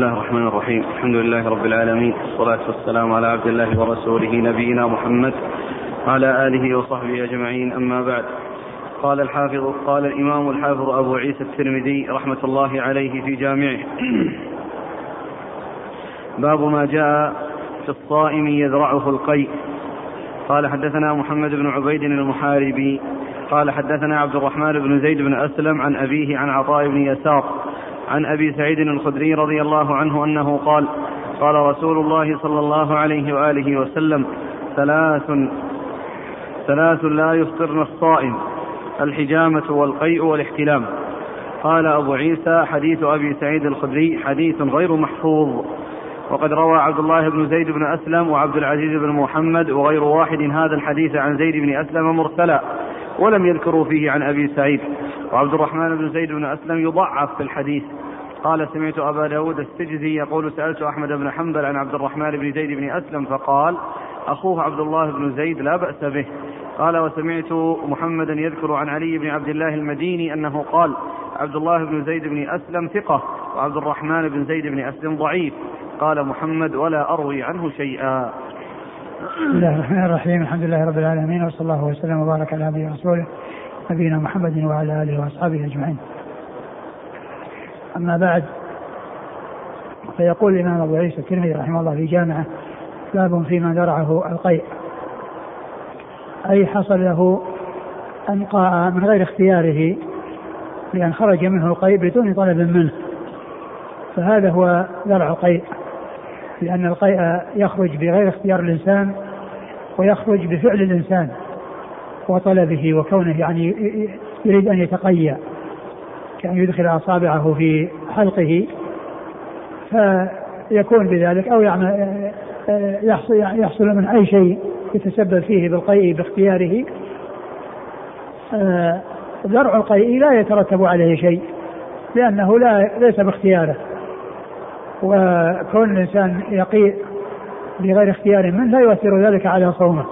الله الرحمن الرحيم. الحمد لله رب العالمين. والصلاة والسلام على عبد الله ورسوله نبينا محمد وعلى آله وصحبه أجمعين. أما بعد قال الحافظ قال الإمام الحافظ أبو عيسى الترمذي رحمة الله عليه في جامعه. باب ما جاء في الصائم يذرعه القيء. قال حدثنا محمد بن عبيد المحاربي. قال حدثنا عبد الرحمن بن زيد بن أسلم عن أبيه عن عطاء بن يسار. عن أبي سعيد الخدري رضي الله عنه أنه قال قال رسول الله صلى الله عليه وآله وسلم ثلاث ثلاث لا يفطرن الصائم الحجامة والقيء والاحتلام. قال أبو عيسى حديث أبي سعيد الخدري حديث غير محفوظ. وقد روى عبد الله بن زيد بن أسلم وعبد العزيز بن محمد وغير واحد هذا الحديث عن زيد بن أسلم مرسلا. ولم يذكروا فيه عن أبي سعيد. وعبد الرحمن بن زيد بن أسلم يضعف في الحديث. قال سمعت أبا داود السجزي يقول سألت أحمد بن حنبل عن عبد الرحمن بن زيد بن أسلم فقال أخوه عبد الله بن زيد لا بأس به. قال وسمعت محمدا يذكر عن علي بن عبد الله المديني أنه قال عبد الله بن زيد بن أسلم ثقة وعبد الرحمن بن زيد بن أسلم ضعيف. قال محمد ولا أروي عنه شيئا. بسم الله الرحمن الرحيم. الحمد لله رب العالمين وصلى الله وسلم وبارك على نبينا ورسوله نبينا محمد وعلى آله وأصحابه أجمعين. أما بعد فيقول الإمام أبو عيسى الترمذي رحمه الله في جامعة باب فيما درعه القيء. أي حصل له ان قاء من غير اختياره لأن خرج منه القيء بدون طلب منه. فهذا هو درع القيء. لأن القيء يخرج بغير اختيار الإنسان ويخرج بفعل الإنسان وطلبه وكونه يعني يريد أن يتقيأ كأن يدخل أصابعه في حلقه فيكون بذلك أو يعمل يحصل, من أي شيء يتسبب فيه بالقيء باختياره. درع القيء لا يترتب عليه شيء لأنه لا ليس باختياره. وكون الإنسان يقيء بغير اختيار منه لا يؤثر ذلك على صومه.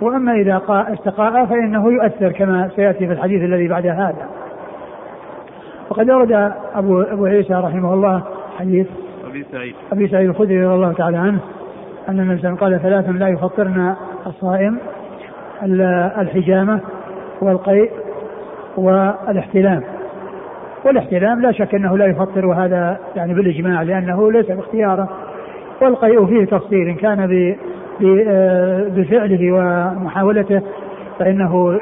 وأما إذا استقاء فإنه يؤثر كما سيأتي في الحديث الذي بعد هذا. وقد ورد أبو, أبو عيسى رحمه الله حديث أبي سعيد. أبي سعيد الخدري رضي الله تعالى عنه أن النبي صلى الله عليه وسلم قال ثلاث لا يفطرن الصائم الحجامة والقيء والإحتلام. والاحتلام لا شك أنه لا يفطر وهذا يعني بالإجماع لأنه ليس باختياره. والقيء فيه تفصيل إن كان بفعله ومحاولته فإنه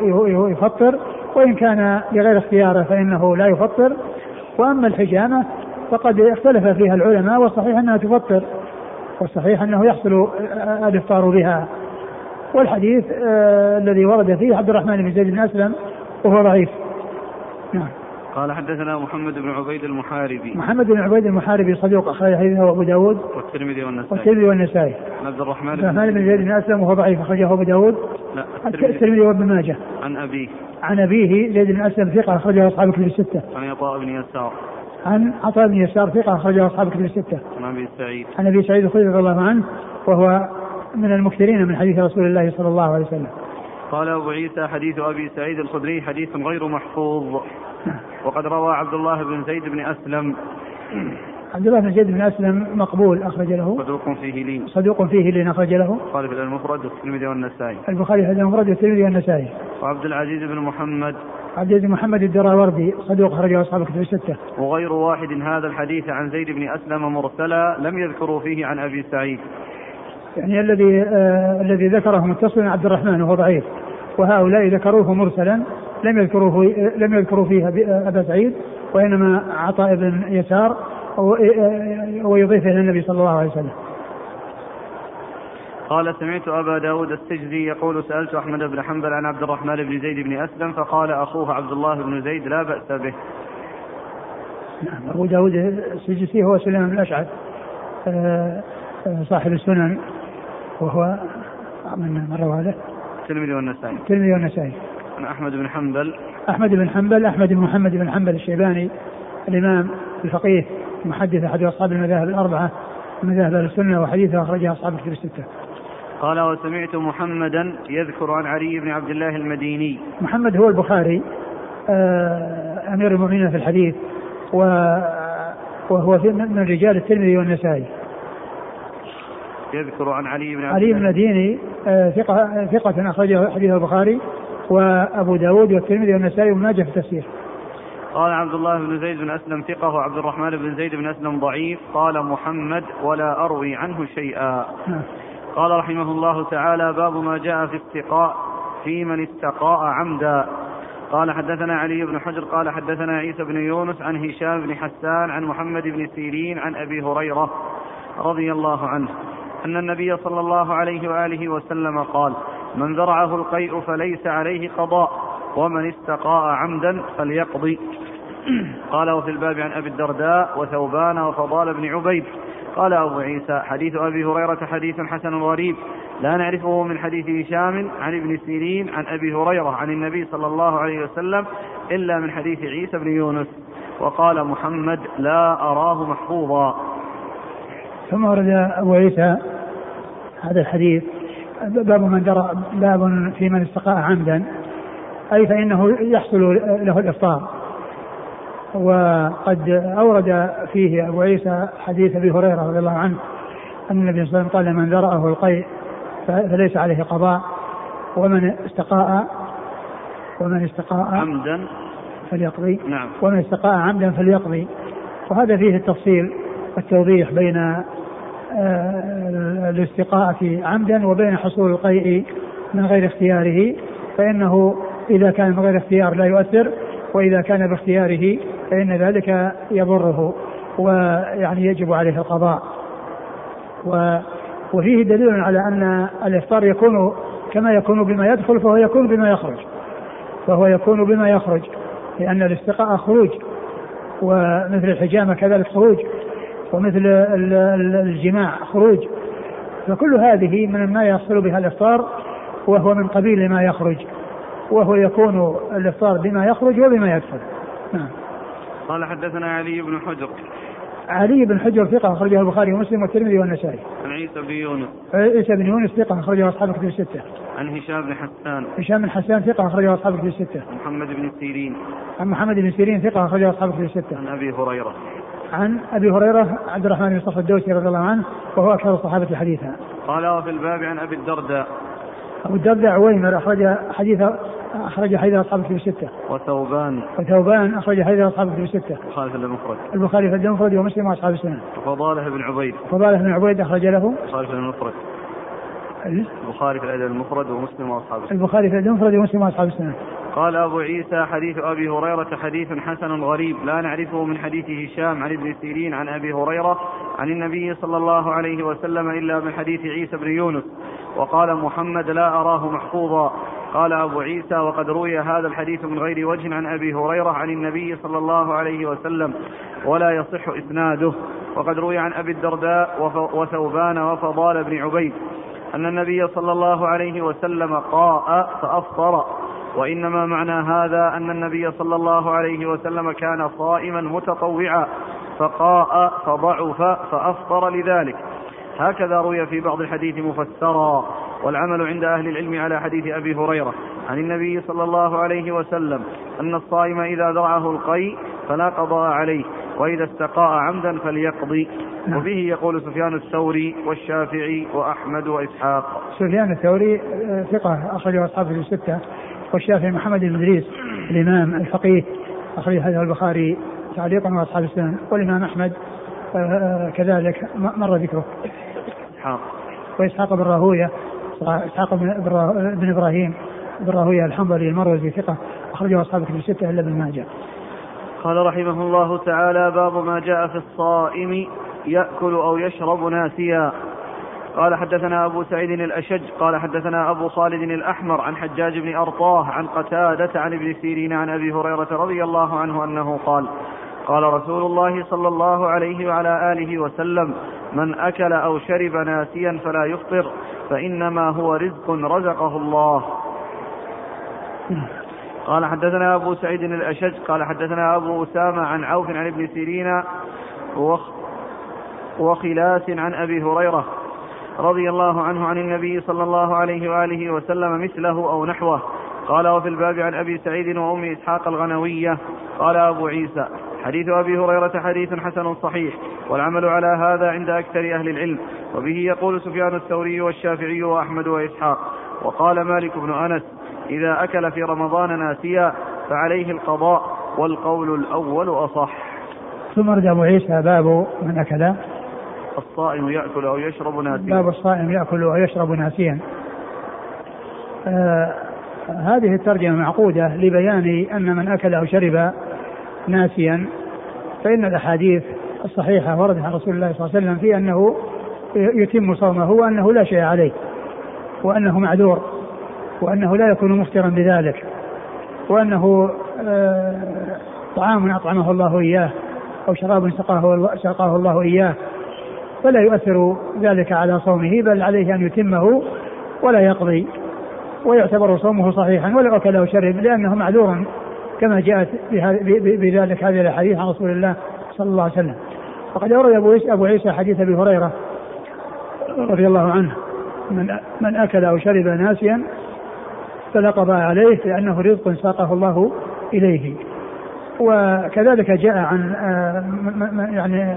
يفطر وإن كان بغير اختياره فإنه لا يفطر. وأما الحجامة فقد اختلف فيها العلماء والصحيح أنها تفطر والصحيح أنه يحصل الإفطار بها. والحديث آه الذي ورد فيه عبد الرحمن بن زيد بن أسلم وهو ضعيف. نعم. قال حدثنا محمد بن عبيد المحاربي. محمد بن عبيد المحاربي صدوق أخرج حديثه أبو داود والترمذي والنسائي. والترمذي والنسائي. عن عبد الرحمن بن الرحمن بن زيد بن أسلم وهو ضعيف أخرجه أبو داود. لا الترمذي. وابن ماجه. عن أبيه. عن أبيه زيد بن أسلم ثقة أخرجه أصحاب الكتب الستة. عن عطاء بن يسار. عن عطاء بن يسار ثقة أخرجه أصحاب الكتب الستة. عن أبي سعيد. عن أبي سعيد الخدري رضي الله عنه وهو من المكثرين من حديث رسول الله صلى الله عليه وسلم. قال أبو عيسى حديث أبي سعيد الخدري حديث غير محفوظ. وقد روى عبد الله بن زيد بن أسلم. عبد الله بن زيد بن أسلم مقبول أخرج له. صدوق فيه لين. صدوق فيه لين أخرج له. البخاري في المفرد والترمذي والنسائي. البخاري في المفرد والترمذي والنسائي. وعبد العزيز بن محمد. عبد العزيز بن محمد الدراوردي صدوق أخرجه أصحاب الكتب الستة. وغير واحد هذا الحديث عن زيد بن أسلم مرسلا لم يذكروا فيه عن أبي سعيد. يعني الذي آه الذي ذكره متصلا عبد الرحمن وهو ضعيف. وهؤلاء ذكروه مرسلا لم يذكروه لم يذكروا فيه أبا سعيد وإنما عطاء بن يسار ويضيفه إلى النبي صلى الله عليه وسلم. قال سمعت أبا داود السجزي يقول سألت أحمد بن حنبل عن عبد الرحمن بن زيد بن أسلم فقال أخوه عبد الله بن زيد لا بأس به. نعم أبو داود السجزي هو سليمان بن الأشعث صاحب السنن. وهو من مرة هذا الترمذي والنسائي. الترمذي والنسائي. عن أحمد بن حنبل. أحمد بن حنبل أحمد بن محمد بن حنبل الشيباني الإمام الفقيه المحدث أحد أصحاب المذاهب الأربعة مذاهب أهل السنة وحديثه أخرجه أصحاب الكتب الستة. قال وسمعت محمدا يذكر عن علي بن عبد الله المديني. محمد هو البخاري آه أمير المؤمنين في الحديث و وهو من رجال الترمذي والنسائي. يذكر عن علي بن علي بن مديني آه، ثقة ثقة أخرجه حديث البخاري وأبو داود والترمذي والنسائي وابن ماجه في التفسير. قال عبد الله بن زيد بن أسلم ثقة وعبد الرحمن بن زيد بن أسلم ضعيف. قال محمد ولا أروي عنه شيئا. نعم. قال رحمه الله تعالى باب ما جاء في استقاء في من استقاء عمدا. قال حدثنا علي بن حجر قال حدثنا عيسى بن يونس عن هشام بن حسان عن محمد بن سيرين عن أبي هريرة رضي الله عنه. أن النبي صلى الله عليه وآله وسلم قال من ذرعه القيء فليس عليه قضاء ومن استقاء عمدا فليقضي. قال وفي الباب عن أبي الدرداء وثوبان وفضال بن عبيد. قال أبو عيسى حديث أبي هريرة حديث حسن غريب. لا نعرفه من حديث هشام عن ابن سيرين عن أبي هريرة عن النبي صلى الله عليه وسلم إلا من حديث عيسى بن يونس. وقال محمد لا أراه محفوظا. ثم ورد أبو عيسى هذا الحديث باب من درى باب في من استقاء عمدا أي فإنه يحصل له الإفطار. وقد أورد فيه أبو عيسى حديث أبي هريرة رضي الله عنه أن النبي صلى الله عليه وسلم قال من ذرأه القيء فليس عليه قضاء ومن استقاء ومن استقاء عمدا؟ فليقضي نعم. ومن استقاء عمدا فليقضي. وهذا فيه التفصيل والتوضيح بين الاستقاءة عمدا وبين حصول القيء من غير اختياره فإنه إذا كان من غير اختيار لا يؤثر وإذا كان باختياره فإن ذلك يضره ويعني يجب عليه القضاء. و وفيه دليل على أن الإفطار يكون كما يكون بما يدخل فهو يكون بما يخرج. فهو يكون بما يخرج لأن الاستقاء خروج ومثل الحجامة كذلك خروج. ومثل الجماع خروج فكل هذه من ما يحصل بها الإفطار وهو من قبيل ما يخرج وهو يكون الإفطار بما يخرج وبما يدخل نعم قال حدثنا علي بن حجر علي بن حجر ثقة أخرجه البخاري ومسلم والترمذي والنسائي. عن عيسى بن يونس. عيسى بن يونس ثقة أخرجه أصحاب الكتب الستة. عن هشام بن حسان. هشام بن حسان ثقة أخرجه أصحاب الكتب الستة. محمد بن سيرين. عن محمد بن سيرين ثقة أخرجه أصحاب الكتب الستة. عن أبي هريرة. عن أبي هريرة عبد الرحمن بن صخر الدوسي رضي الله عنه وهو أكثر الصحابة حديثا. قال وفي الباب عن أبي الدرداء. أبو الدرداء عويمر أخرج حديث أخرج حديث أصحاب الكتب الستة. وثوبان. وثوبان أخرج حديث أصحاب الكتب الستة. البخاري في المفرد. البخاري في المفرد ومسلم وأصحاب السنة. وفضالة بن عبيد. فضالة بن عبيد أخرج له. البخاري في المفرد. البخاري في الأدب المفرد ومسلم وأصحاب السنة. البخاري في الأدب المفرد ومسلم وأصحاب السنة. قال أبو عيسى حديث أبي هريرة حديث حسن غريب لا نعرفه من حديث هشام عن ابن سيرين عن أبي هريرة عن النبي صلى الله عليه وسلم إلا من حديث عيسى بن يونس. وقال محمد لا أراه محفوظا. قال أبو عيسى وقد روي هذا الحديث من غير وجه عن أبي هريرة عن النبي صلى الله عليه وسلم ولا يصح إسناده. وقد روي عن أبي الدرداء وثوبان وفضال بن عبيد أن النبي صلى الله عليه وسلم قاء فأفطر. وإنما معنى هذا أن النبي صلى الله عليه وسلم كان صائما متطوعا فقاء فضعف فأفطر لذلك. هكذا روي في بعض الحديث مفسرا والعمل عند أهل العلم على حديث أبي هريرة عن النبي صلى الله عليه وسلم أن الصائم إذا ذرعه القيء فلا قضاء عليه وإذا استقاء عمدا فليقضي. نعم. وبه يقول سفيان الثوري والشافعي وأحمد وإسحاق. سفيان الثوري آه، ثقة أخرجه أصحابه الستة. والشافعي محمد بن إدريس الإمام الفقيه أخرج هذا البخاري تعليقا وأصحاب السنن والإمام أحمد آه، كذلك مر ذكره. إسحاق. وإسحاق بن راهوية إسحاق بن إبراهيم بن راهوية الحنظلي المروزي ثقة أخرجه أصحاب كتب الستة إلا ابن ماجه. قال رحمه الله تعالى باب ما جاء في الصائم يأكل أو يشرب ناسيا. قال حدثنا أبو سعيد الأشج قال حدثنا أبو خالد الأحمر عن حجاج بن أرطاه عن قتادة عن ابن سيرين عن أبي هريرة رضي الله عنه أنه قال قال رسول الله صلى الله عليه وعلى آله وسلم من أكل أو شرب ناسيا فلا يفطر فإنما هو رزق رزقه الله. قال حدثنا أبو سعيد الأشج قال حدثنا أبو أسامة عن عوف عن ابن سيرين وخلاس عن أبي هريرة. رضي الله عنه عن النبي صلى الله عليه وآله وسلم مثله أو نحوه. قال وفي الباب عن أبي سعيد وأم إسحاق الغنوية قال أبو عيسى حديث أبي هريرة حديث حسن صحيح والعمل على هذا عند أكثر أهل العلم وبه يقول سفيان الثوري والشافعي وأحمد وإسحاق وقال مالك بن أنس إذا أكل في رمضان ناسيا فعليه القضاء والقول الأول أصح ثم رد أبو عيسى باب من أكل الصائم يأكل أو يشرب ناسيا. باب الصائم يأكل ويشرب ناسيا. آه هذه الترجمة معقودة لبيان أن من أكل أو شرب ناسيا فإن الأحاديث الصحيحة وردت عن رسول الله صلى الله عليه وسلم في أنه يتم صومه وأنه لا شيء عليه وأنه معذور وأنه لا يكون مفطرا بذلك وأنه آه، طعام أطعمه الله إياه أو شراب سقاه, سقاه الله إياه فلا يؤثر ذلك على صومه بل عليه أن يتمه ولا يقضي ويعتبر صومه صحيحا ولو أكل أو شرب لأنه معذور كما جاءت بذلك هذه الأحاديث عن رسول الله صلى الله عليه وسلم. وقد أورد أبو عيسى, أبو عيسى حديث أبي هريرة رضي الله عنه. من من أكل أو شرب ناسيا قضاء عليه لأنه رزق ساقه الله إليه. وكذلك جاء عن آه، يعني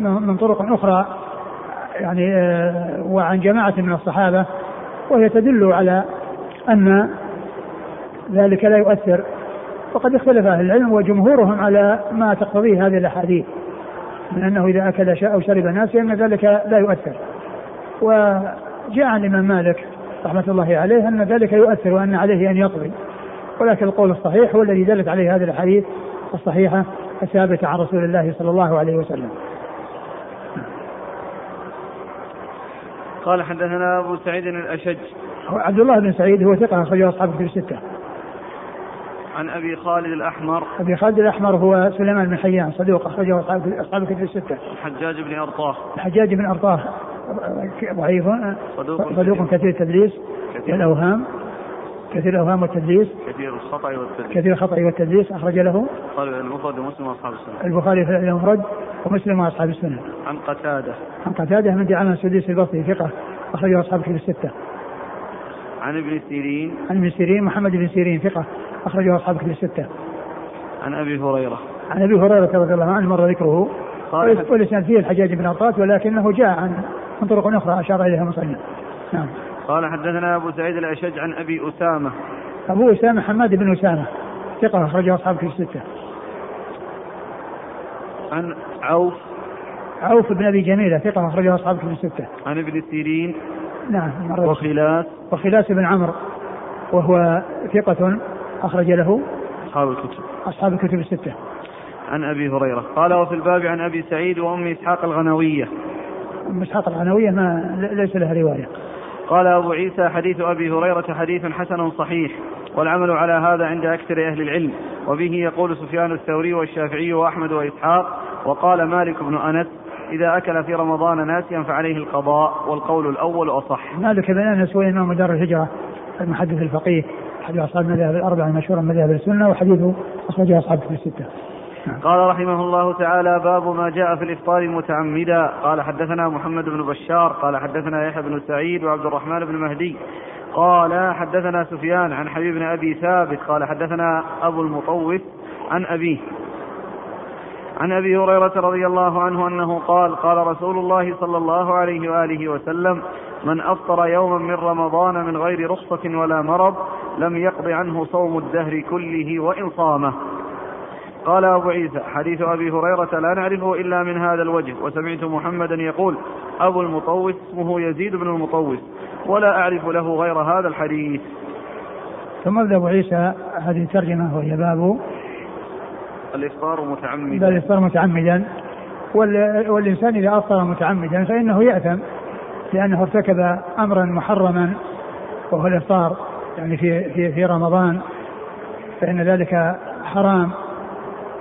من طرق أخرى يعني آه، وعن جماعة من الصحابة وهي تدل على أن ذلك لا يؤثر. وقد اختلف أهل العلم وجمهورهم على ما تقتضيه هذه الأحاديث من أنه إذا أكل أو شرب ناسيا أن ذلك لا يؤثر. وجاء عن الإمام مالك رحمة الله عليه أن ذلك يؤثر وأن عليه أن يقضي. ولكن القول الصحيح هو الذي دلت عليه هذه الأحاديث الصحيحة الثابتة عن رسول الله صلى الله عليه وسلم. قال حدثنا أبو سعيد الأشج. عبد الله بن سعيد هو ثقة أخرجه أصحاب في الستة. عن أبي خالد الأحمر. أبي خالد الأحمر هو سليمان بن حيان صدوق أخرجه أصحاب أصحاب الكتب الستة. الحجاج بن أرطاه. الحجاج بن أرطاه ضعيف صدوق, صدوق كثير. التدليس والاوهام كثير الاوهام والتدليس. كثير الخطأ والتدليس. كثير الخطأ والتدليس. أخرج له. البخاري المفرد ومسلم وأصحاب السنة. البخاري في المفرد ومسلم وأصحاب السنة. عن قتادة. عن قتادة من دعامة السديس البصري ثقة. اخرجه أصحاب الكتب الستة. عن ابن سيرين. عن ابن سيرين محمد بن سيرين ثقة. أخرجه أصحاب كتب الستة. عن أبي هريرة. عن أبي هريرة رضي الله عنه مر ذكره. ولسان فيه الحجاج بن عطاس ولكنه جاء عن من طرق أخرى أشار إليها مصنف. نعم. قال حدثنا أبو سعيد الأشج عن أبي أسامة. أبو أسامة حماد بن أسامة ثقة أخرجه أصحاب كتب الستة. عن عوف عوف بن أبي جميلة ثقة أخرجه أصحاب كتب الستة. عن ابن سيرين. نعم وخلاس. وخلاس بن عمرو وهو ثقة أخرج له أصحاب الكتب أصحاب الكتب الستة عن أبي هريرة قال وفي الباب عن أبي سعيد وأم إسحاق الغنوية أم إسحاق الغنوية ما ليس لها رواية قال أبو عيسى حديث أبي هريرة حديث حسن صحيح والعمل على هذا عند أكثر أهل العلم وبه يقول سفيان الثوري والشافعي وأحمد وإسحاق وقال مالك بن أنس إذا أكل في رمضان ناسيا فعليه القضاء والقول الأول أصح مالك بن أنس هو إمام دار الهجرة المحدث الفقيه أحد أصحاب المذاهب الأربعة المشهورة من مذاهب السنة وحديثه أخرجه أصحاب الستة. قال رحمه الله تعالى باب ما جاء في الإفطار متعمدا. قال حدثنا محمد بن بشار قال حدثنا يحيى بن سعيد وعبد الرحمن بن مهدي. قال حدثنا سفيان عن حبيب بن أبي ثابت قال حدثنا أبو المطوف عن أبيه عن أبي هريرة رضي الله عنه أنه قال قال رسول الله صلى الله عليه وآله وسلم من أفطر يوما من رمضان من غير رخصة ولا مرض لم يقض عنه صوم الدهر كله وإن صامه. قال أبو عيسى حديث أبي هريرة لا نعرفه إلا من هذا الوجه وسمعت محمدا يقول أبو المطوس اسمه يزيد بن المطوس ولا أعرف له غير هذا الحديث. ثم أبو عيسى هذه الترجمة وهي باب الإفطار متعمدا. الإفطار متعمدا. والإنسان إذا أفطر متعمدا فإنه يأثم لأنه ارتكب أمرا محرما وهو الإفطار يعني في في في رمضان فإن ذلك حرام.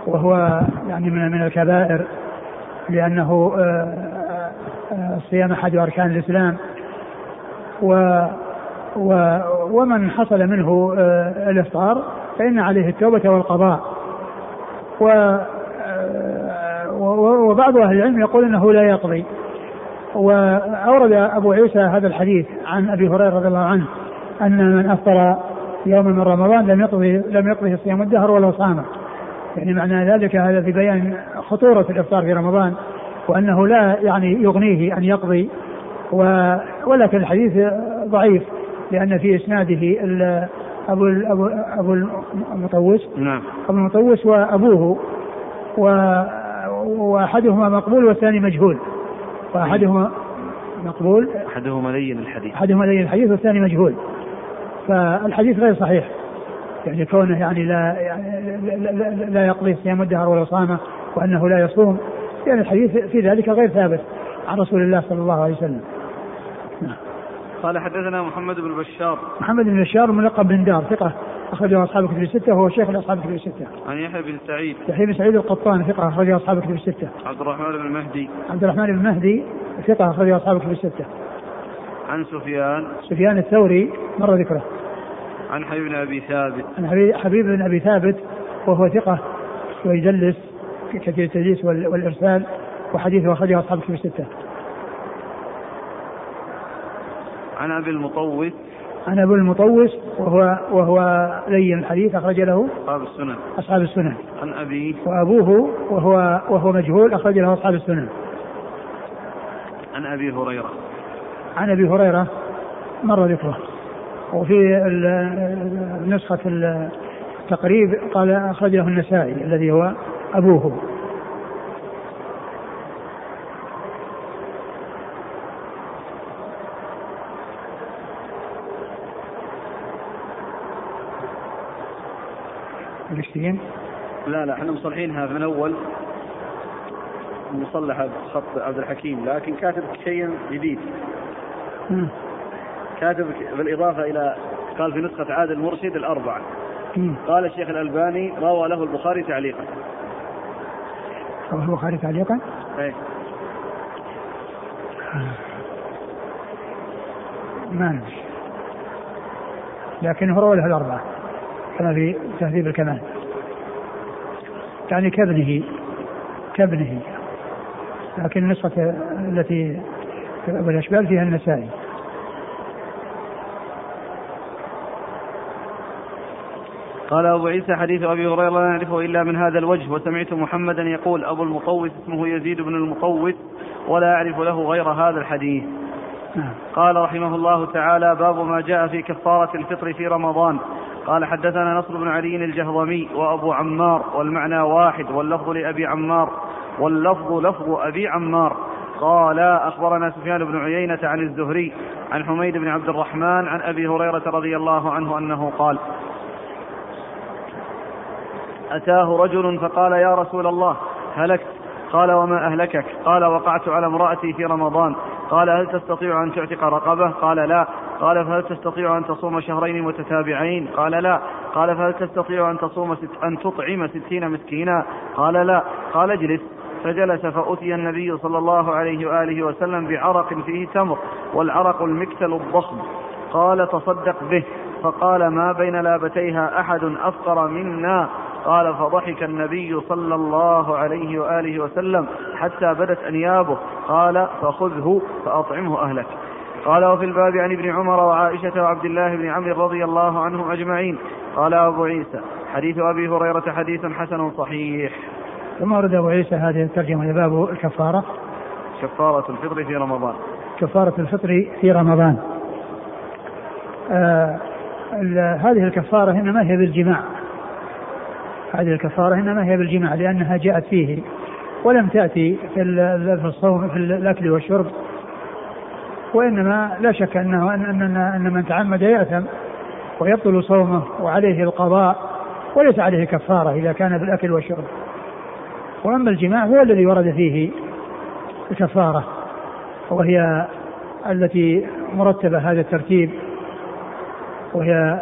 وهو يعني من من الكبائر لأنه الصيام آه، آه، أحد أركان الإسلام. و و ومن حصل منه آه، الإفطار فإن عليه التوبة والقضاء. و وبعض أهل العلم يقول أنه لا يقضي. وأورد أبو عيسى هذا الحديث عن أبي هريرة رضي الله عنه أن من أفطر يوما من رمضان لم يقضي لم يقضي صيام الدهر ولو صام يعني معنى ذلك هذا في بيان خطورة الإفطار في رمضان وأنه لا يعني يغنيه أن يقضي و ولكن الحديث ضعيف لأن في إسناده أبو أبو أبو المطوس نعم. أبو المطوس وأبوه و وأحدهما مقبول والثاني مجهول وأحدهما مقبول أحدهما لين الحديث. أحدهما لين الحديث والثاني مجهول فالحديث غير صحيح. يعني كونه يعني لا يعني لا, يقضي صيام الدهر ولا صامه وأنه لا يصوم يعني الحديث في ذلك غير ثابت عن رسول الله صلى الله عليه وسلم. نعم. قال حدثنا محمد بن بشار محمد بن بشار ملقب بن دار ثقة أخرجه أصحاب كتب الستة وهو شيخ لأصحاب كتب الستة. عن يحيى بن سعيد يحيى بن سعيد القطان ثقة أخرجه أصحاب كتب الستة. عبد الرحمن بن مهدي عبد الرحمن بن مهدي ثقة أخرجه أصحاب كتب الستة. عن سفيان سفيان الثوري مر ذكره. عن حبيب بن أبي ثابت. عن حبيب بن أبي ثابت وهو ثقة ويدلس كثير التدليس والإرسال وحديثه أخرجه أصحاب الكتب الستة. عن أبي المطوس. عن أبي المطوس وهو وهو لين الحديث أخرج له أصحاب السنن. أصحاب السنن. عن أبيه. وأبوه وهو وهو مجهول أخرج له أصحاب السنن. عن أبي هريرة. عن أبي هريرة مر ذكره. وفي نسخة التقريب قال أخرجه النسائي الذي هو أبوه. الاشتين لا لا إحنا مصلحينها من اول مصلحة خط عبد الحكيم لكن كاتب شيء جديد. كاتب بالإضافة إلى قال في نسخة عادل المرشد الأربعة. قال الشيخ الألباني روى له البخاري تعليقا. روى البخاري تعليقا؟ إيه. ما ندري لكنه روى له الأربعة. كما في تهذيب الكمال. يعني كابنه كابنه. لكن النسخة التي في الأشبال فيها النسائي. قال أبو عيسى حديث أبي هريرة لا نعرفه إلا من هذا الوجه وسمعت محمدا يقول أبو المطوس اسمه يزيد بن المطوس ولا أعرف له غير هذا الحديث. نعم. قال رحمه الله تعالى باب ما جاء في كفارة الفطر في رمضان. قال حدثنا نصر بن علي الجهضمي وأبو عمار والمعنى واحد واللفظ لأبي عمار واللفظ لفظ أبي عمار. قال أخبرنا سفيان بن عيينة عن الزهري عن حميد بن عبد الرحمن عن أبي هريرة رضي الله عنه أنه قال أتاه رجل فقال يا رسول الله هلكت. قال وما أهلكك? قال وقعت على امرأتي في رمضان. قال هل تستطيع أن تعتق رقبة? قال لا. قال فهل تستطيع أن تصوم شهرين متتابعين? قال لا. قال فهل تستطيع أن تصوم ست أن تطعم ستين مسكينا? قال لا. قال اجلس. فجلس فأتي النبي صلى الله عليه وآله وسلم بعرق فيه تمر والعرق المكتل الضخم. قال تصدق به. فقال ما بين لابتيها أحد أفقر منا؟ قال فضحك النبي صلى الله عليه وآله وسلم حتى بدت أنيابه. قال فخذه فأطعمه أهلك. قال وفي الباب عن ابن عمر وعائشة وعبد الله بن عمرو رضي الله عنهم أجمعين. قال أبو عيسى حديث أبي هريرة حديث حسن صحيح. ثم ورد أبو عيسى هذه الترجمة لباب الكفارة. كفارة الفطر في رمضان. كفارة الفطر في رمضان. آه هذه الكفارة إنما هي بالجماع. هذه الكفارة إنما هي بالجماع لأنها جاءت فيه ولم تأتي في الصوم في الأكل والشرب. وإنما لا شك أنه أن, أن, أن من تعمد يأثم ويبطل صومه وعليه القضاء وليس عليه كفارة إذا كان بالأكل والشرب. وأما الجماع هو الذي ورد فيه الكفارة وهي التي مرتبة هذا الترتيب وهي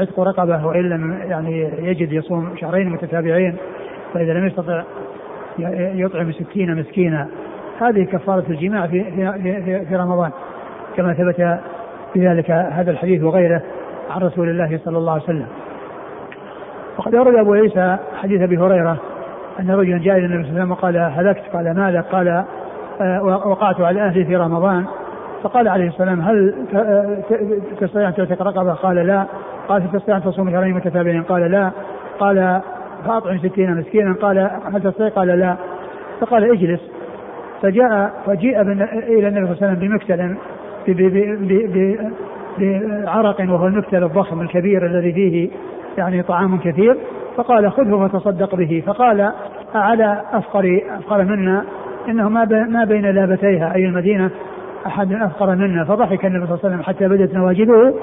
عتق رقبة وإن لم يعني يجد يصوم شهرين متتابعين فإذا لم يستطع يطعم ستين مسكينا هذه كفارة الجماع في, في, في رمضان. كما ثبت في ذلك هذا الحديث وغيره عن رسول الله صلى الله عليه وسلم. وقد أورد أبو عيسى حديث أبي هريرة أن رجلا جاء إلى النبي صلى الله عليه وسلم وقال هلكت؟ قال ماذا؟ قال آه، وقعت على أهلي في رمضان. فقال عليه السلام هل تستطيع أن تعتق رقبة؟ قال لا. قال تستطيع أن تصوم شهرين متتابعين. قال لا. قال فأطعم ستين مسكينا. قال هل تستطيع قال لا. فقال اجلس. فجاء فجيء إلى النبي صلى الله عليه وسلم بمكتل بعرق وهو المكتل الضخم الكبير الذي فيه يعني طعام كثير. فقال خذه فتصدق به. فقال على أفقر أفقر منا. إنه ما ما بين لابتيها أي المدينة أحد أفقر منا. فضحك النبي صلى الله عليه وسلم حتى بدت نواجذه.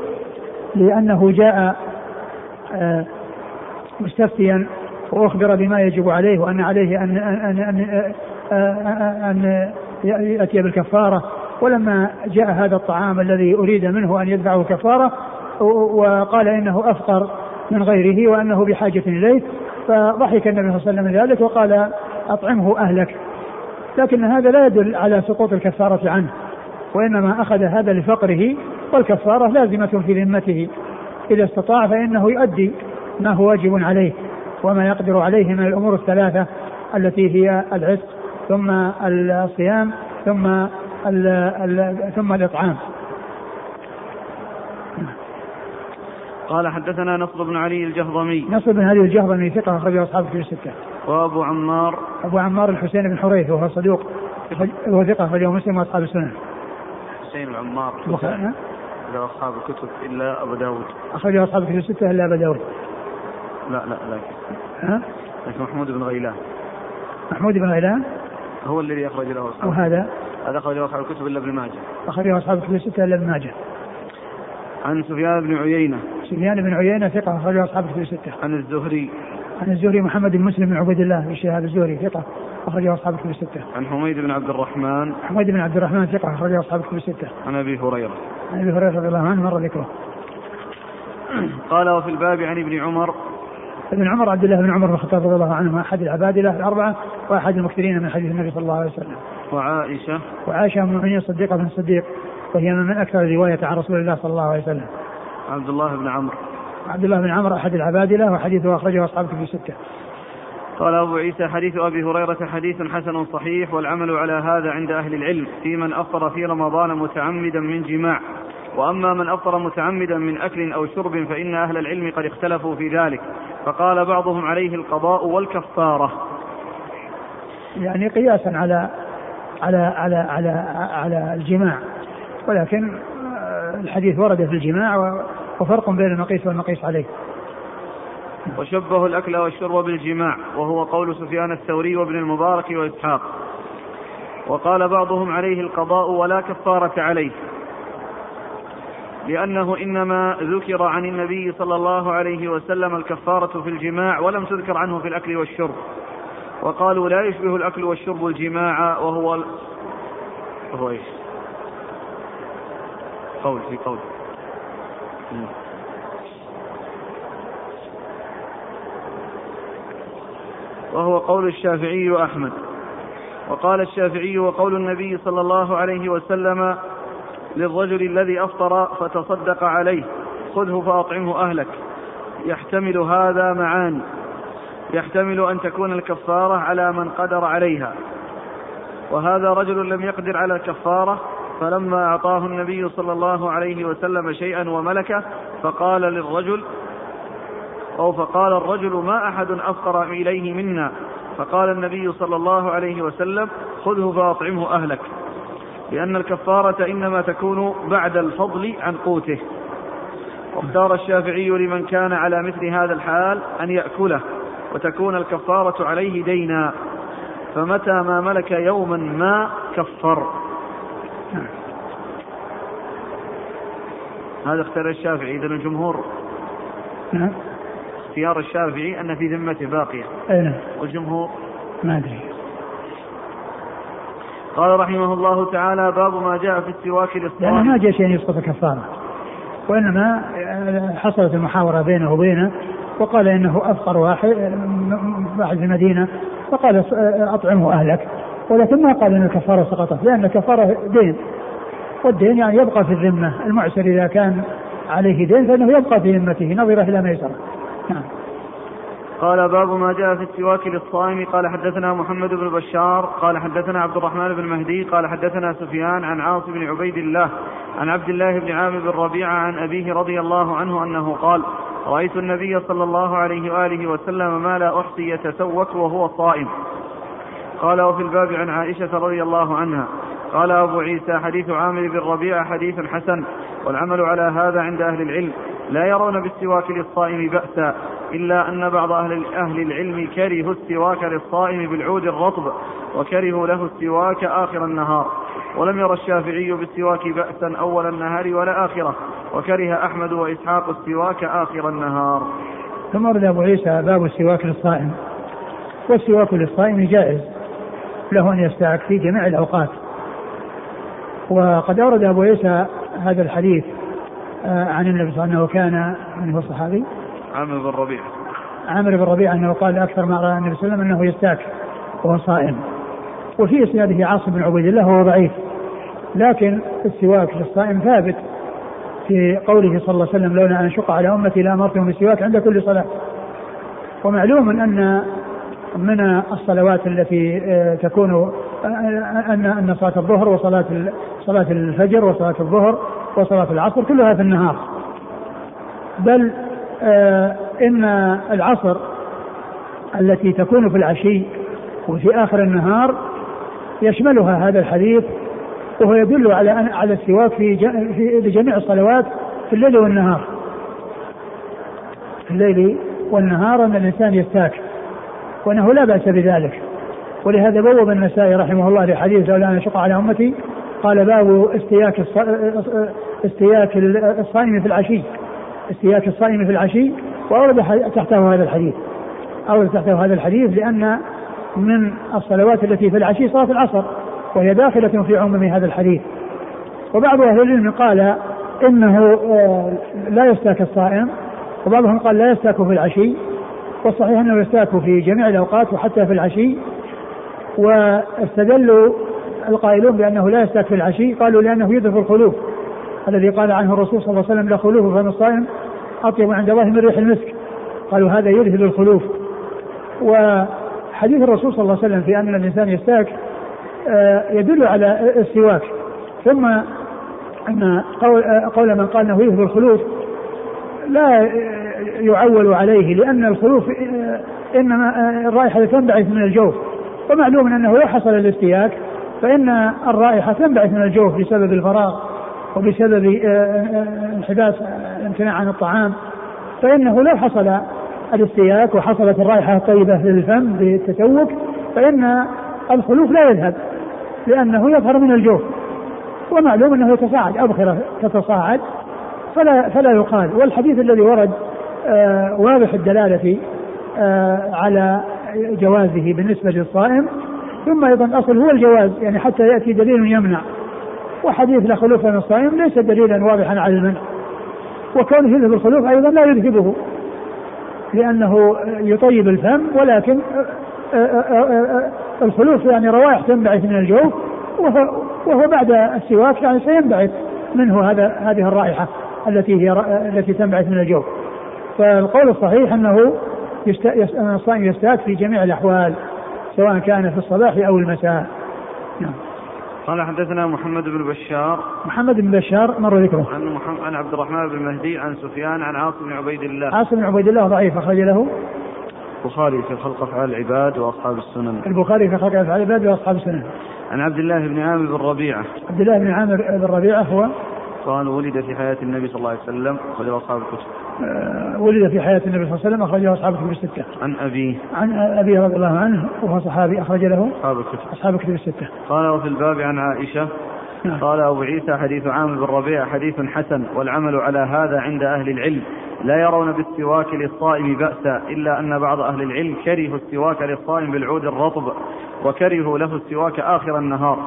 لأنه جاء آه، مستفتيا وأخبر بما يجب عليه وأن عليه أن أن أن, أن يأتي بالكفارة. ولما جاء هذا الطعام الذي أريد منه أن يدفعه كفارة وقال إنه أفقر من غيره وأنه بحاجة إليه فضحك النبي صلى الله عليه وسلم ذلك وقال أطعمه أهلك. لكن هذا لا يدل على سقوط الكفارة عنه وإنما أخذ هذا لفقره والكفارة لازمة في ذمته. إذا استطاع فإنه يؤدي ما هو واجب عليه وما يقدر عليه من الأمور الثلاثة التي هي العتق ثم الصيام ثم ال ال ثم الإطعام. قال حدثنا نصر بن علي الجهضمي. نصر بن علي الجهضمي ثقة أخرجه أصحاب في الستة. وأبو عمار. أبو عمار الحسين بن حريث وهو صدوق. وهو ثقة أخرجه مسلم وأصحاب السنن حسين بن له أصحاب الكتب إلا أبو داود. أخرجه أصحاب الكتب الستة إلا أبو داود. لا لا لكن ها؟ لكن محمود بن غيلان. محمود بن غيلان؟ هو الذي أخرج له أصحاب وهذا هذا؟ أخرجه أصحاب الكتب إلا ابن ماجه. أخرجه أصحاب الكتب الستة إلا ابن ماجه. عن سفيان بن عيينة. سفيان بن عيينة ثقة أخرجه أصحاب الكتب الستة. عن الزهري. عن الزهري محمد بن مسلم بن عبيد الله بن شهاب الزهري ثقة أخرجه أصحاب الكتب الستة. عن حميد بن عبد الرحمن حميد بن عبد الرحمن ثقة أخرجه أصحاب الكتب الستة. عن أبي هريرة. عن أبي هريرة رضي الله عنه مر ذكره. قال وفي الباب عن ابن عمر ابن عمر عبد الله بن عمر بن الخطاب رضي الله عنه أحد العبادله الأربعة وأحد المكثرين من حديث النبي صلى الله عليه وسلم. وعائشة وعائشة أم المؤمنين الصديقة بن الصديق وهي من أكثر روايه عن رسول الله صلى الله عليه وسلم. عبد الله بن عمرو. عبد الله بن عمرو أحد العبادلة وحديثه أخرجه أصحاب في سته. قال أبو عيسى حديث أبي هريرة حديث حسن صحيح والعمل على هذا عند أهل العلم في من أفطر في رمضان متعمدا من جماع. وأما من أفطر متعمدا من أكل أو شرب فإن أهل العلم قد اختلفوا في ذلك. فقال بعضهم عليه القضاء والكفارة. يعني قياسا على على على على على الجماع. ولكن الحديث ورد في الجماع وفرق بين المقيس والمقيس عليه وشبهوا الأكل والشرب بالجماع وهو قول سفيان الثوري وابن المبارك وإسحاق. وقال بعضهم عليه القضاء ولا كفارة عليه. لأنه إنما ذكر عن النبي صلى الله عليه وسلم الكفارة في الجماع ولم تذكر عنه في الأكل والشرب. وقالوا لا يشبه الأكل والشرب الجماع وهو وهو إيش؟ قول في قول. وهو قول الشافعي وأحمد. وقال الشافعي وقول النبي صلى الله عليه وسلم للرجل الذي أفطر فتصدق عليه خذه فأطعمه أهلك. يحتمل هذا معاني. يحتمل أن تكون الكفارة على من قدر عليها. وهذا رجل لم يقدر على الكفارة فلما أعطاه النبي صلى الله عليه وسلم شيئا وملكه فقال للرجل أو فقال الرجل ما أحد أفقر إليه منا. فقال النبي صلى الله عليه وسلم خذه فأطعمه أهلك لأن الكفارة إنما تكون بعد الفضل عن قوته. واختار الشافعي لمن كان على مثل هذا الحال أن يأكله وتكون الكفارة عليه دينا. فمتى ما ملك يوما ما كفر. هذا اختار الشافعي إذا الجمهور نعم. اختيار الشافعي أن في ذمته باقية. أي نعم. والجمهور؟ ما أدري. قال رحمه الله تعالى باب ما جاء في السواك للصائم لأنه ما جاء شيء يسقط الكفارة وإنما حصلت المحاورة بينه وبينه وقال إنه أفقر واحد واحد في المدينة فقال أطعمه أهلك. ولكن ما قال أن الكفارة سقطت لأن الكفارة دين. والدين يعني يبقى في الذمة. المعسر إذا كان عليه دين فإنه يبقى في ذمته نظرة إلى ميسرة. نعم. قال باب ما جاء في السواك للصائم. قال حدثنا محمد بن بشار قال حدثنا عبد الرحمن بن مهدي قال حدثنا سفيان عن عاصم بن عبيد الله عن عبد الله بن عامر بن ربيعة عن أبيه رضي الله عنه أنه قال رأيت النبي صلى الله عليه وآله وسلم ما لا أحصي يتسوك وهو صائم. قال وفي الباب عن عائشة رضي الله عنها قال أبو عيسى حديث عامر بن ربيعة حديث حسن والعمل على هذا عند أهل العلم. لا يرون بالسواك للصائم بأسا إلا أن بعض أهل, أهل العلم كرهوا السواك للصائم بالعود الرطب وكرهوا له السواك آخر النهار. ولم ير الشافعي بالسواك بأسا أول النهار ولا آخرة وكره أحمد وإسحاق السواك آخر النهار. ثم ورد أبو عيسى باب السواك للصائم. والسواك للصائم جائز له أن يستعك في جميع الأوقات. وقد أورد أبو عيسى هذا الحديث آه، عن النبي صلى الله عليه وسلم أنه كان من هو الصحابي؟ عامر بن ربيعة. عامر بن ربيعة أنه قال أكثر ما رأى النبي صلى الله عليه وسلم أنه يستاك وهو صائم. وفي إسناده عاصم بن عبيد الله وهو ضعيف. لكن السواك للصائم ثابت في قوله صلى الله عليه وسلم لولا أن أشق على أمتي لأمرتهم بالسواك عند كل صلاة. ومعلوم أن من الصلوات التي آه، تكون ان ان صلاة الظهر وصلاة صلاة الفجر وصلاة الظهر وصلاة العصر كلها في النهار بل آه، إن العصر التي تكون في العشي وفي آخر النهار يشملها هذا الحديث وهو يدل على على السواك في في جميع الصلوات في الليل والنهار. في الليل والنهار أن الإنسان يستاك وأنه لا بأس بذلك. ولهذا بوب النسائي رحمه الله لحديث لولا أن أشق على أمتي قال باب استياك استياك الصائم في العشي استياك الصائم في العشي وأورد تحته هذا الحديث. أورد تحته هذا الحديث لأن من الصلوات التي في العشي صلاة العصر وهي داخلة في عموم هذا الحديث وبعض أهل العلم قال إنه آه، لا يستاك الصائم وبعضهم قال لا يستاك في العشي والصحيح أنه يستاك في جميع الأوقات وحتى في العشي واستدلوا القائلون بأنه لا يستاك في العشي قالوا لأنه يدرك الخلوف. الذي قال عنه الرسول صلى الله عليه وسلم لا خلوف فم الصائم أطيب عند الله من ريح المسك. قالوا هذا يذهب الخلوف. و حديث الرسول صلى الله عليه وسلم في أن الإنسان يستاك آه، يدل على السواك. ثم أن قول, آه، قول من قال إنه يذهب الخلوف لا يعول عليه لأن الخلوف آه، إنما الرائحة تنبعث من الجوف. ومعلوم أنه لو حصل الاستياك فإن الرائحة تنبعث من الجوف بسبب الفراغ وبسبب انحباس الامتناع عن الطعام. فإنه لو حصل الاستياك وحصلت الرائحة الطيبة في الفم بالتسوق فإن الخلوف لا يذهب لأنه يظهر من الجوف. ومعلوم أنه يتصاعد أبخرة تتصاعد فلا فلا يقال. والحديث الذي ورد آه واضح الدلالة آه على جوازه بالنسبة للصائم ثم أيضا الأصل هو الجواز يعني حتى يأتي دليل يمنع. وحديث لا خلوف من الصائم ليس دليلا واضحا على المنع. وكونه يذهب الخلوف أيضا لا يذهبه لأنه يطيب الفم ولكن الخلوص يعني روائح تنبعث من الجوف وهو بعد السواك يعني سينبعث منه هذا هذه الرائحة التي هي التي تنبعث من الجوف فالقول الصحيح أنه أن الصائم يستاك في جميع الأحوال سواء كان في الصباح أو المساء. نعم. قال حدثنا محمد بن بشار. محمد بن بشار مر ذكره. عن محمد عن عبد الرحمن بن مهدي عن سفيان عن عاصم بن عبيد الله. عاصم بن عبيد الله ضعيف أخرج له. البخاري في خلق أفعال العباد وأصحاب السنن. البخاري في خلق أفعال العباد وأصحاب السنن. عن عبد الله بن عامر بن ربيعة. عبد الله بن عامر بن ربيعة هو؟ قال ولد في حياة النبي صلى الله عليه وسلم أخرجه أصحاب الكتب. آه، ولد في حياة النبي صلى الله عليه وسلم أخرجه أصحاب الكتب الستة. عن أبيه. عن أبيه رضي الله عنه وهو صحابي أخرج له أصحاب الكتب. أصحاب الكتب الستة. قال وفي الباب عن عائشة نعم. قال أبو عيسى حديث عامر بن ربيع حديث حسن والعمل على هذا عند أهل العلم لا يرون بالسواك للصائم بأسا إلا أن بعض أهل العلم كرهوا السواك للصائم بالعود الرطب وكرهوا له السواك آخر النهار.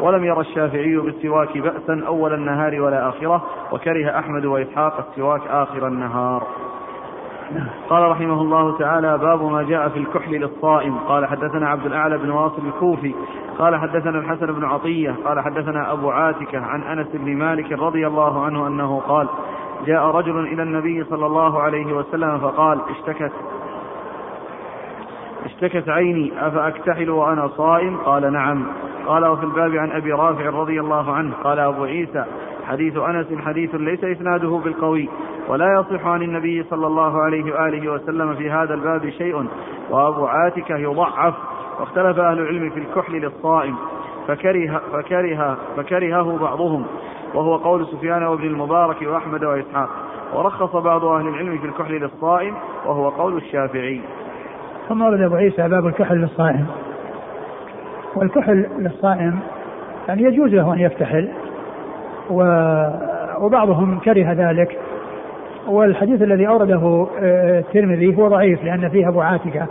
ولم ير الشافعي بالسواك بأسا أول النهار ولا آخرة وكره أحمد وإسحاق السواك آخر النهار. قال رحمه الله تعالى باب ما جاء في الكحل للصائم. قال حدثنا عبد الأعلى بن واصل الكوفي. قال حدثنا الحسن بن عطية. قال حدثنا أبو عاتكة عن أنس بن مالك رضي الله عنه أنه قال جاء رجل إلى النبي صلى الله عليه وسلم فقال اشتكت. اشتكت عيني أفأكتحل وأنا صائم؟ قال نعم. قال وفي الباب عن أبي رافع رضي الله عنه. قال أبو عيسى حديث أنس حديث ليس إسناده بالقوي ولا يصح عن النبي صلى الله عليه وآله وسلم في هذا الباب شيء وأبو عاتكة يضعف واختلف أهل العلم في الكحل للصائم فكره, فكره, فكرهه بعضهم. وهو قول سفيان وابن المبارك وأحمد وإسحاق. ورخص بعض أهل العلم في الكحل للصائم وهو قول الشافعي. ثم ورد أبو عيسى باب الكحل للصائم. والكحل للصائم يعني يجوز له أن يفتحل و وبعضهم كره ذلك. والحديث الذي أورده آه، الترمذي هو ضعيف لأن فيه أبو عاتكة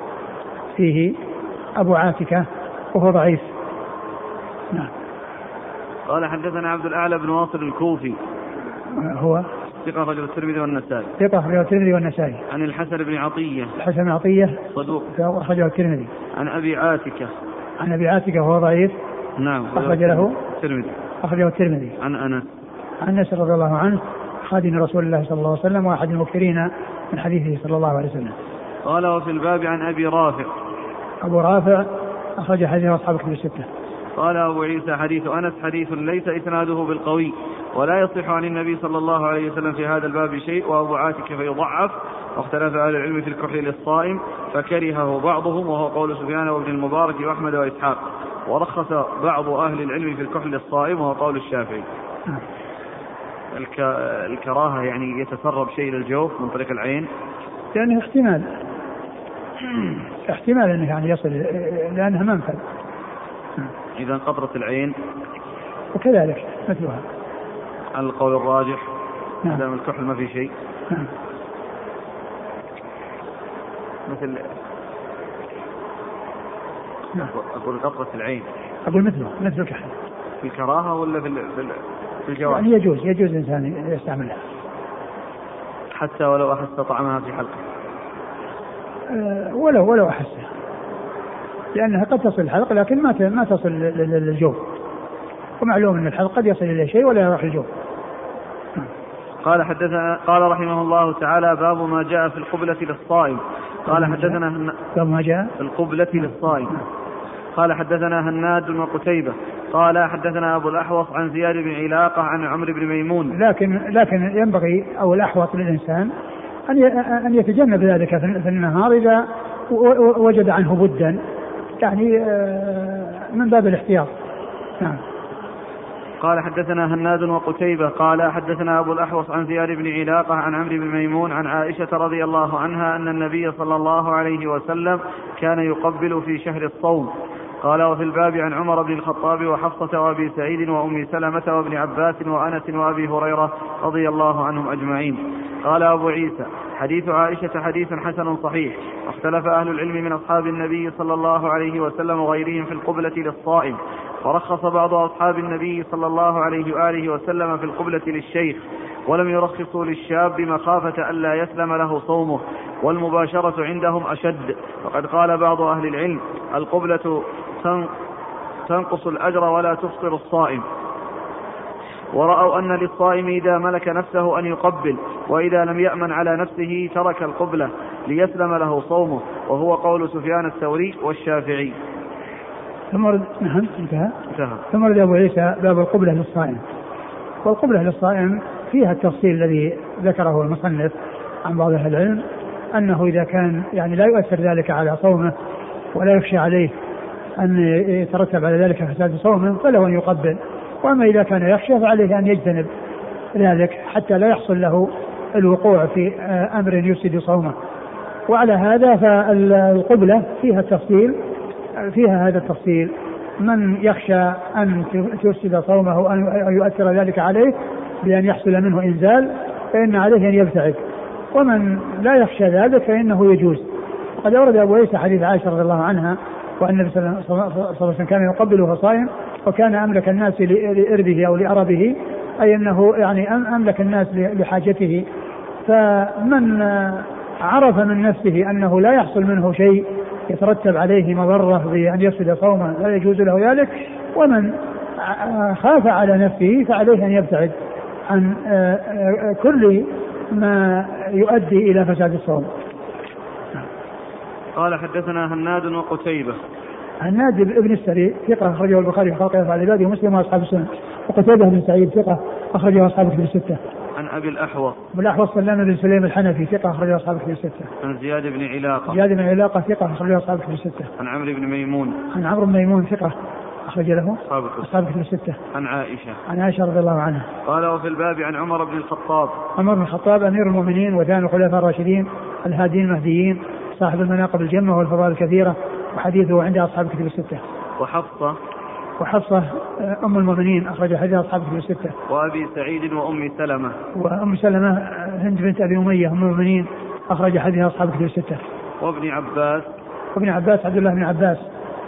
فيه أبو عاتكة وهو ضعيف. نعم. قال حدثنا عبد الأعلى بن واصل الكوفي. هو؟ ثقة رجل الترمذي والنسائي. ثقة رجل الترمذي والنسائي. عن الحسن بن عطية. الحسن بن عطية؟ صدوق. أخرجه الترمذي. عن أبي عاتكة. عن أبي عاتكة وهو ضعيف؟ نعم. أخرج له؟ الترمذي. أخرجه الترمذي. عن أنس. عن أنس رضي الله عنه خادم رسول الله صلى الله عليه وسلم وأحد المكثرين من حديثه صلى الله عليه وسلم. قال وفي الباب عن أبي رافع. أبو رافع أخرج حديث أصحاب كتب الستة. قال أبو عيسى حديث أنس حديث ليس إسناده بالقوي ولا يصح عن النبي صلى الله عليه وسلم في هذا الباب شيء وأبو عاتك فيضعف واختلف أهل العلم في الكحل للصائم فكرهه بعضهم وهو قول سفيان وابن المبارك وأحمد وإسحاق ورخص بعض أهل العلم في الكحل للصائم وهو قول الشافعي. الك... الكراهة يعني يتسرب شيء للجوف من طريق العين. يعني احتمال. احتمال إنه يعني يصل لأنها منفذ. إذا قطرة العين. وكذلك مثلها. على القول الراجح. نعم. دام الكحل ما في شيء. نعم. مثل نعم. أقول قطرة العين. أقول مثله مثل الكحل. في الكراهة ولا في في الجواز؟ يعني يجوز يجوز الإنسان يستعملها. حتى ولو أحس طعمها في حلقه. أه ولو ولو أحسها. لأنها قد تصل الحلق لكن ما ما تصل للجوف ومعلوم إن الحلق قد يصل اليه شيء ولا يروح الجوف قال حدثنا قال رحمه الله تعالى باب ما جاء في القبلة للصائم. قال حدثنا باب ما جاء. في القبلة للصائم. قال حدثنا هناد وقتيبة قال حدثنا أبو الأحوص عن زياد بن علاقة عن عمرو بن ميمون. لكن لكن ينبغي أو الأحوط للإنسان أن أن يتجنب ذلك في النهار إذا وجد عنه بدا. يعني آه، من باب الاحتياط. نعم. قال حدثنا هناد وقتيبة قال حدثنا أبو الأحوص عن زياد بن علاقة عن عمرو بن ميمون عن عائشة رضي الله عنها أن النبي صلى الله عليه وسلم كان يقبل في شهر الصوم. قال وفي الباب عن عمر بن الخطاب وحفصة وأبي سعيد وأم سلمة وابن عباس وأنس وأبي هريرة رضي الله عنهم أجمعين. قال أبو عيسى حديث عائشة حديث حسن صحيح. واختلف أهل العلم من أصحاب النبي صلى الله عليه وسلم وغيرهم في القبلة للصائم. ورخص بعض أصحاب النبي صلى الله عليه وآله وسلم في القبلة للشيخ. ولم يرخصوا للشاب مخافة ألا يسلم له صومه. والمباشرة عندهم أشد. وقد قال بعض أهل العلم القبلة تنقص الأجر ولا تفطر الصائم. ورأوا أن للصائم إذا ملك نفسه أن يقبل وإذا لم يأمن على نفسه ترك القبلة ليسلم له صومه وهو قول سفيان الثوري والشافعي. ثم ورد نعم انتهى. انتهى. ثم ورد أبو عيسى باب القبلة للصائم. والقبلة للصائم فيها التفصيل الذي ذكره المصنف عن بعض أهل العلم أنه إذا كان يعني لا يؤثر ذلك على صومه ولا يخشى عليه أن يترتب على ذلك فساد صومه فله أن يقبل. وأما إذا كان يخشى فعليه أن يجتنب ذلك حتى لا يحصل له الوقوع في أمر يفسد صومه. وعلى هذا فالقبلة فيها التفصيل فيها هذا التفصيل. من يخشى أن تفسد صومه أن يؤثر ذلك عليه بأن يحصل منه إنزال فإن عليه أن يبتعد. ومن لا يخشى ذلك فإنه يجوز. وقد أورد أبو عيسى حديث عائشة رضي الله عنها وأن النبي صلى الله عليه وسلم كان يقبل وهو صائم وكان أملك الناس لإربه أو لأربه أي أنه يعني أملك الناس لحاجته. فمن عرف من نفسه أنه لا يحصل منه شيء يترتب عليه مضرة بأن يفسد صومه لا يجوز له ذلك ومن خاف على نفسه فعليه أن يبتعد عن كل ما يؤدي إلى فساد الصوم. قال حدثنا هناد وقتيبة هناد بن السري ثقة أخرجه البخاري في خلق أفعال العباد ومسلم وأصحاب السنن وقتيبة بن سعيد ثقة أخرجه أصحاب الكتب الستة. عن أبي الأحوص الأحوص سلام بن سليم الحنفي ثقة أخرجه أصحاب الكتب الستة. عن زياد بن علاقة. زياد بن علاقة ثقة أخرجه أصحاب الكتب الستة. عن عمرو بن ميمون. عن عمرو بن ميمون ثقة أخرج له أصحاب الكتب. أصحاب الكتب الستة. عن عائشة. عن عائشة رضي الله عنها. قال وفي الباب عن عمر بن الخطاب. عمر بن الخطاب أمير المؤمنين وثاني الخلفاء الراشدين الهادين المهديين صاحب المناقب الجمة والفضائل الكثيرة. وحديثه عند أصحاب الكتب الستة. وحفصة. وحفصة آه، أم المؤمنين أخرج حديث أصحاب الكتب الستة. وأبي سعيد وأم سلمة. وأم سلمة آه، هند بنت أبي أمية أم المؤمنين أخرج حديث أصحاب الكتب الستة. وابن عباس. وابن عباس عبد الله بن عباس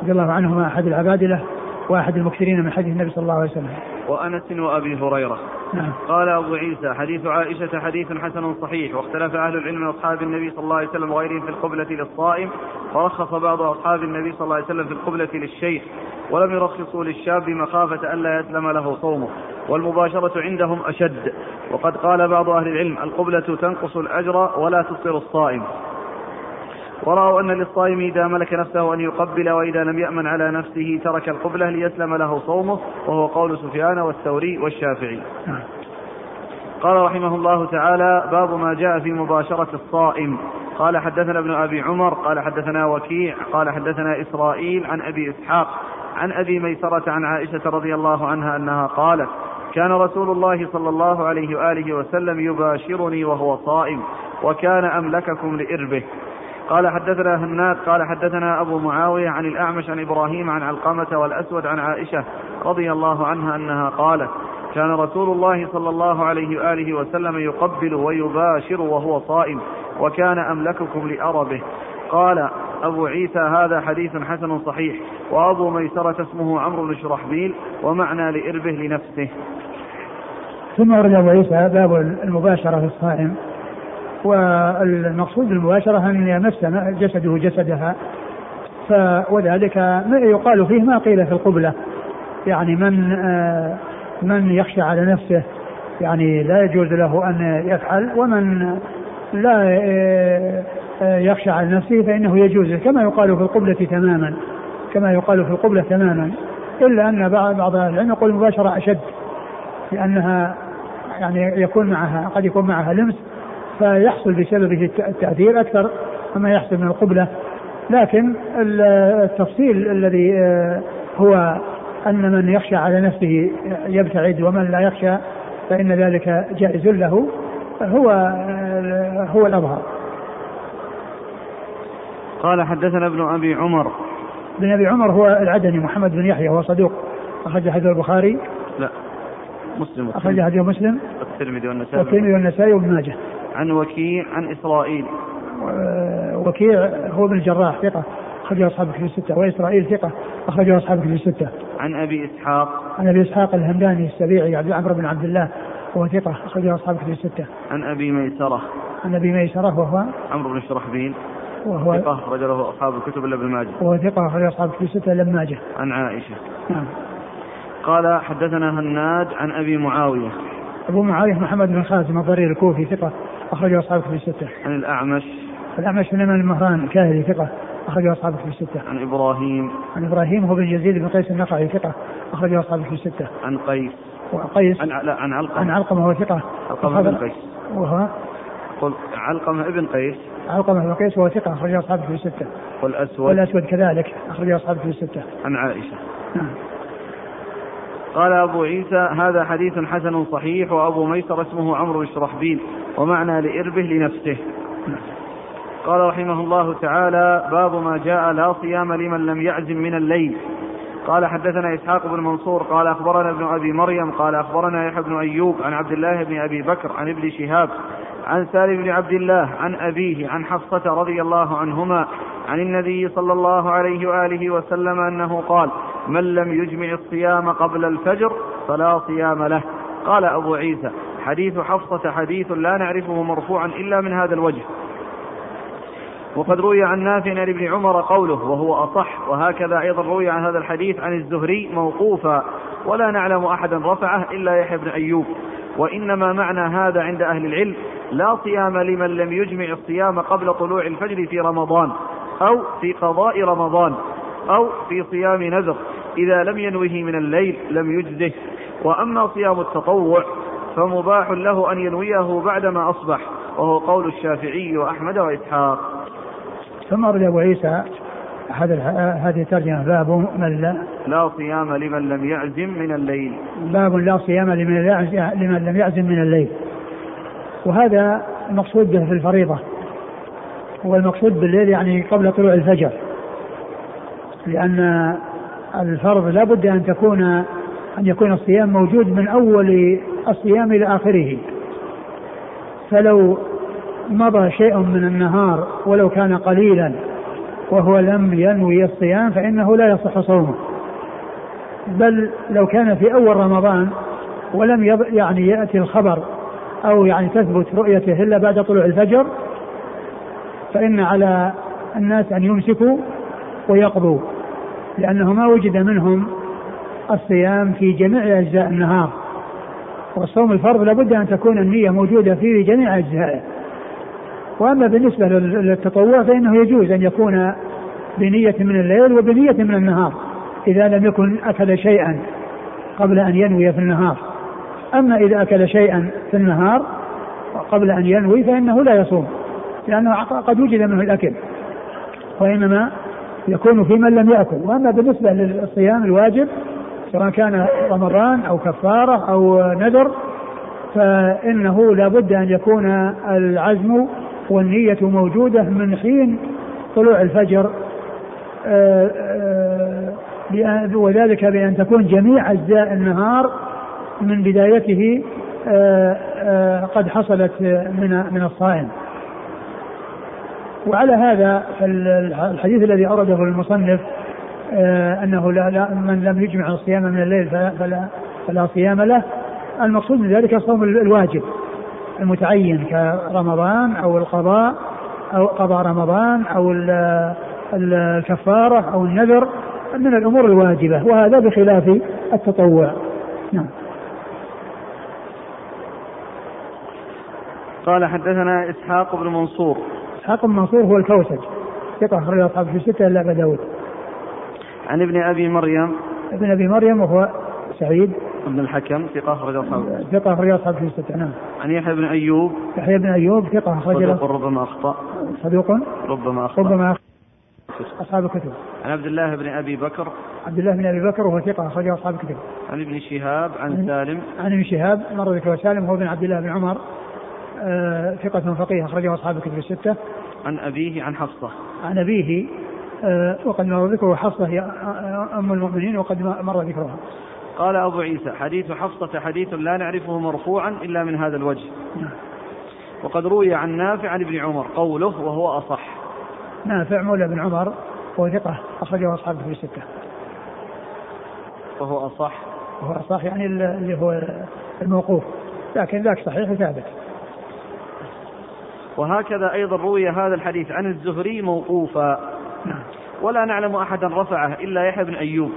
رضي الله عنهما أحد العبادلة وأحد المكثرين من حديث النبي صلى الله عليه وسلم. وأنس وأبي هريرة. قال أبو عيسى حديث عائشة حديث حسن صحيح واختلف أهل العلم من أصحاب النبي صلى الله عليه وسلم وغيرهم في القبلة للصائم ورخص بعض أصحاب النبي صلى الله عليه وسلم في القبلة للشيخ ولم يرخصوا للشاب مخافة ألا يسلم له صومه والمباشرة عندهم أشد. وقد قال بعض أهل العلم القبلة تنقص الأجر ولا تفطر الصائم. ورأوا أن للصائم إذا ملك نفسه أن يقبل وإذا لم يأمن على نفسه ترك القبلة ليسلم له صومه وهو قول سفيان والثوري والشافعي. قال رحمه الله تعالى باب ما جاء في مباشرة الصائم. قال حدثنا ابن أبي عمر قال حدثنا وكيع قال حدثنا إسرائيل عن أبي إسحاق عن أبي ميسرة عن عائشة رضي الله عنها أنها قالت كان رسول الله صلى الله عليه وآله وسلم يباشرني وهو صائم وكان أملككم لإربه. قال حدثنا هناد قال حدثنا أبو معاوية عن الأعمش عن إبراهيم عن علقمة والأسود عن عائشة رضي الله عنها أنها قالت كان رسول الله صلى الله عليه وآله وسلم يقبل ويباشر وهو صائم وكان أملككم لأربه. قال أبو عيسى هذا حديث حسن صحيح وأبو ميسرة اسمه عمرو بن شرحبيل ومعنى لإربه لنفسه. ثم ورد أبو عيسى باب المباشرة في الصائم. والمقصود بالمباشرة أن يمس جسده جسدها ف وذلك يقال فيه ما قيل في القبلة. يعني من آه، من يخشى على نفسه يعني لا يجوز له أن يفعل ومن لا آه، آه، يخشى على نفسه فإنه يجوز كما يقال في القبلة تماما كما يقال في القبلة تماما. إلا أن بعض بعض العلم يقول المباشرة أشد لأنها يعني يكون معها قد يكون معها لمس فيحصل بسببه التأثير أكثر مما يحصل من القبلة. لكن التفصيل الذي آه، هو أن من يخشى على نفسه يبتعد ومن لا يخشى فإن ذلك جائز له هو آه، هو الأظهر. قال حدثنا ابن أبي عمر. بن أبي عمر هو العدني محمد بن يحيى هو صدوق. أخرج حديث البخاري. لا مسلم. أخرج حديث مسلم. والترمذي والنسائي. والترمذي والنسائي وابن ماجه. وكيع عن إسرائيل. وكيع هو ابن الجراح ثقة. أخرجه أصحاب الكتب الستة. وإسرائيل ثقة. أخرجه أصحاب الكتب الستة. عن أبي إسحاق. عن أبي إسحاق الهمداني السبيعي عبد عمرو بن عبد الله. وهو ثقة. أخرجه أصحاب الكتب الستة. عن أبي ميسرة. عن أبي ميسرة وهو عمرو بن شرحبيل. وهو ثقة. أخرج له أصحاب الكتب إلا ابن ماجه. وهو ثقة. أخرج أصحاب الكتب الستة إلا ابن ماجه. عن عائشة. نعم. قال حدثنا هناد عن أبي معاوية. أبو معاوية محمد بن خازم الضرير الكوفي ثقة. أخرجه أصحاب الكتب الستة. عن الأعمش. الأعمش بن المهران الكاهلي ثقة. أخرجه أصحاب الكتب الستة. عن إبراهيم. عن إبراهيم هو بن يزيد بن قيس النقعي ثقة. أخرجه أصحاب الكتب الستة. عن قيس. وقيس عن لا عن علقمة. عن علقمة هو ثقة. علقمة بن قيس. وهو؟ قل علقمة ابن قيس. علقمة بن قيس وهو ثقة. أخرجه أصحاب الكتب الستة. والأسود. والأسود كذلك. أخرجه أصحاب الكتب الستة. عن عائشة. نعم. قال أبو عيسى هذا حديث حسن صحيح وأبو ميسر اسمه عمرو بن شرحبيل ومعنى لإربه لنفسه. قال رحمه الله تعالى باب ما جاء لا صيام لمن لم يعزم من الليل. قال حدثنا إسحاق بن منصور قال أخبرنا ابن أبي مريم قال أخبرنا يحيى بن أيوب عن عبد الله بن أبي بكر عن ابن شهاب عن سالم بن عبد الله عن أبيه عن حفصة رضي الله عنهما عن النبي صلى الله عليه وآله وسلم أنه قال من لم يجمع الصيام قبل الفجر فلا صيام له. قال أبو عيسى حديث حفصة حديث لا نعرفه مرفوعا إلا من هذا الوجه. وقد روي عن نافع عن ابن عمر قوله وهو أصح. وهكذا أيضا روي عن هذا الحديث عن الزهري موقوفا ولا نعلم أحدا رفعه إلا يحيى بن أيوب. وإنما معنى هذا عند أهل العلم لا صيام لمن لم يجمع الصيام قبل طلوع الفجر في رمضان. أو في قضاء رمضان أو في صيام نذر. إذا لم ينوه من الليل لم يجزه. وأما صيام التطوع فمباح له أن ينويه بعدما أصبح وهو قول الشافعي وأحمد وإسحاق. ثم أرد أبو عيسى. هذه الترجمة. باب من لا لا صيام لمن لم يعزم من الليل. باب لا صيام لمن, لمن لم يعزم من الليل. وهذا المقصود به في الفريضة. والمقصود بالليل يعني قبل طلوع الفجر. لأن الفرض لا بد أن تكون أن يكون الصيام موجود من أول الصيام إلى آخره. فلو مضى شيء من النهار ولو كان قليلا وهو لم ينوي الصيام فإنه لا يصح صومه. بل لو كان في أول رمضان ولم يعني يأتي الخبر أو يعني تثبت رؤيته إلا بعد طلوع الفجر فإن على الناس أن يمسكوا ويقضوا لأنه ما وجد منهم الصيام في جميع أجزاء النهار. والصوم الفرض لابد أن تكون النية موجودة في جميع أجزائه. وأما بالنسبة للتطوع فإنه يجوز أن يكون بنية من الليل وبنية من النهار إذا لم يكن أكل شيئا قبل أن ينوي في النهار. أما إذا أكل شيئا في النهار قبل أن ينوي فإنه لا يصوم. لأنه قد وجد منه الأكل وإنما يكون في من لم يأكل وأما بالنسبة للصيام الواجب سواء كان رمضان أو كفارة أو نذر فإنه لا بد أن يكون العزم والنية موجودة من حين طلوع الفجر آه، آه، وذلك بأن تكون جميع أجزاء النهار من بدايته آه، قد حصلت من من الصائم. وعلى هذا الحديث الذي أورده المصنف أنه لا, لا من لم يجمع الصيام من الليل فلا فلا صيام له. المقصود من ذلك الصوم الواجب المتعين كرمضان أو القضاء أو قضاء رمضان أو الكفارة أو النذر من الأمور الواجبة وهذا بخلاف التطوع. نعم. قال حدثنا إسحاق بن منصور. اسحاق بن منصور هو الكوسج. ثقة أخرج أصحاب في الستة إلا أبا داود. عن ابن أبي مريم. ابن أبي مريم وهو سعيد. ابن الحكم ثقة أخرج أصحاب. ثقة أخرج أصحاب في الستة نعم. عن يحيى بن أيوب. يحيى بن أيوب ثقة أخرج صدوق ربما أخطأ. صدوق؟ ربما أخطأ. ربما أخطأ. أصحاب الكتب. عن عبد الله بن أبي بكر. عبد الله بن أبي بكر وهو ثقة أخرج أصحاب الكتب. عن ابن شهاب عن سالم. عن ابن شهاب مر ذكر سالم هو بن عبد الله بن عمر. ثقة فقيه أخرجه أصحاب الكتب الستة. عن أبيه عن حفصة. عن أبيه آه وقد مر ذكره حفصة هي أم المؤمنين وقد مر ذكرها. قال أبو عيسى حديث حفصة حديث لا نعرفه مرفوعا إلا من هذا الوجه. وقد روي عن نافع عن ابن عمر قوله وهو أصح. نافع مولى بن عمر وهو ثقة أخرجه أصحابه في الستة. وهو أصح. وهو أصح يعني اللي هو الموقوف. لكن ذاك صحيح ثابت وهكذا أيضا روي هذا الحديث عن الزهري موقوفا. ولا نعلم أحدا رفعه إلا يحيى بن أيوب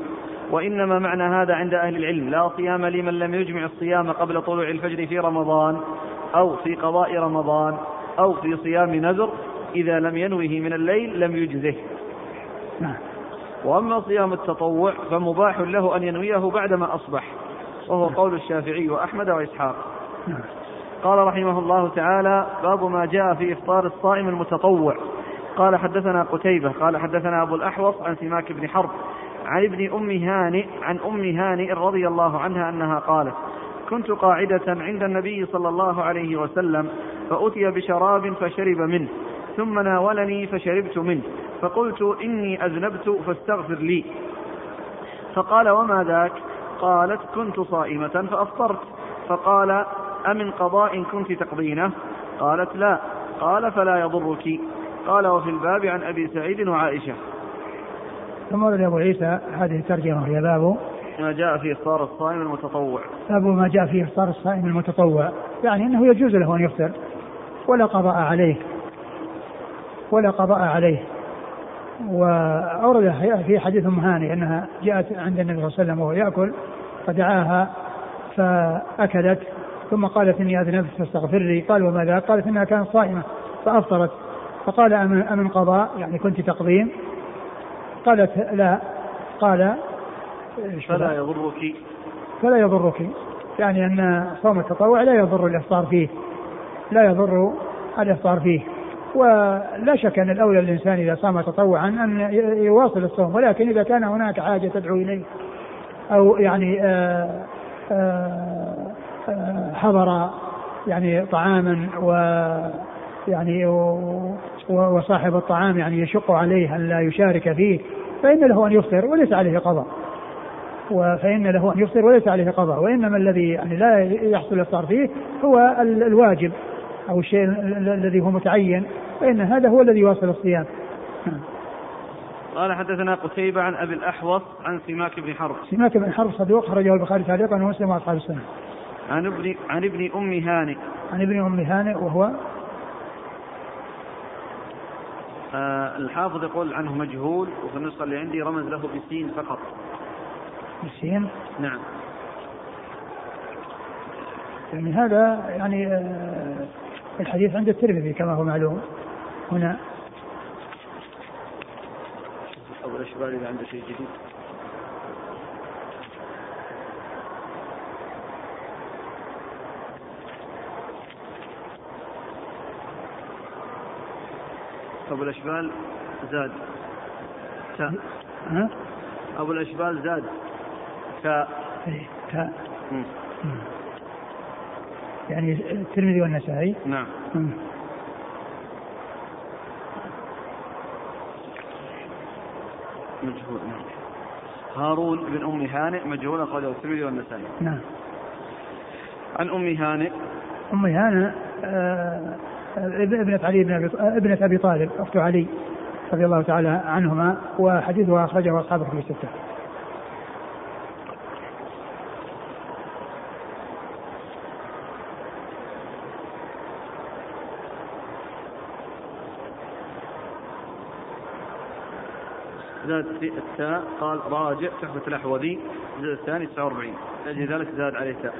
وإنما معنى هذا عند أهل العلم لا صيام لمن لم يجمع الصيام قبل طلوع الفجر في رمضان أو في قضاء رمضان أو في صيام نذر إذا لم ينوه من الليل لم يجزه. وأما صيام التطوع فمباح له أن ينويه بعدما أصبح وهو قول الشافعي وأحمد وإسحاق. قال رحمه الله تعالى باب ما جاء في إفطار الصائم المتطوع. قال حدثنا قتيبة قال حدثنا أبو الأحوص عن سماك بن حرب عن ابن أم هانئ عن أم هانئ رضي الله عنها أنها قالت كنت قاعدة عند النبي صلى الله عليه وسلم فأتي بشراب فشرب منه ثم ناولني فشربت منه فقلت إني أذنبت فاستغفر لي. فقال وما ذاك؟ قالت كنت صائمة فأفطرت. فقال أمن قضاء كنت تقضينه؟ قالت لا. قال فلا يضرك. قال وفي الباب عن أبي سعيد وعائشة. ثم ورد أبو عيسى هذه الترجمة هي باب ما جاء في إفطار الصائم المتطوع. باب ما جاء في إفطار الصائم المتطوع. يعني أنه يجوز له أن يفطر. ولا قضاء عليه. ولا قضاء عليه. وأورد في حديث أم هاني أنها جاءت عند النبي صلى الله عليه وسلم وهو يأكل فدعاها فأكلت. ثم قالت إني أذنبت فاستغفر لي. قال وماذا؟ قالت إنها كانت صائمة فأفطرت. فقال أمن قضاء؟ يعني كنت تقضين قالت لا. قال فلا يضرك. فلا يضرك. يعني أن صوم التطوع لا يضر الإفطار فيه. لا يضر الإفطار فيه. ولا شك أن الأولى للإنسان إذا صام تطوعا أن يواصل الصوم. ولكن إذا كان هناك حاجة تدعو إليه أو يعني آآ آآ حضر يعني طعاما و يعني وصاحب الطعام يعني يشق عليه أن لا يشارك فيه فإن له أن يفطر وليس عليه قضاء. فإن له أن يفطر وليس عليه قضاء. وإنما الذي يعني لا يحصل الإفطار فيه هو الواجب أو الشيء الذي هو متعين فإن هذا هو الذي يواصل الصيام. قال حدثنا قتيبة عن أبي الأحوص عن سماك بن حرب. سماك بن حرب صدوق خرجه البخاري تعليقا ومسلم وأصحاب السنة. عن ابن عن ابن أم هانئ. عن ابن أم هانئ وهو آه الحافظ يقول عنه مجهول وفي النسخة اللي عندي رمز له بالسين فقط. بالسين؟ نعم. يعني هذا يعني آه الحديث عند الترمذي كما هو معلوم. هنا. أبو الأشبال إذا عنده شيء جديد. أبو الأشبال زاد. تاء ها؟ أبو الأشبال زاد. تاء إيه، تاء يعني الترمذي والنسائي. نعم. مم. مجهول نعم. هارون بن أم هانئ مجهول أخرجه الترمذي والنسائي. نعم. عن أم هانئ. أم هانئ آه ابنة علي بن أبي ابنة أبي طالب أخت علي رضي الله تعالى عنهما وحديثها أخرجه أصحاب الكتب الستة. زاد التاء قال راجع تحفة الأحوذي الجزء الثاني 49 لأجل ذلك زاد عليه تاء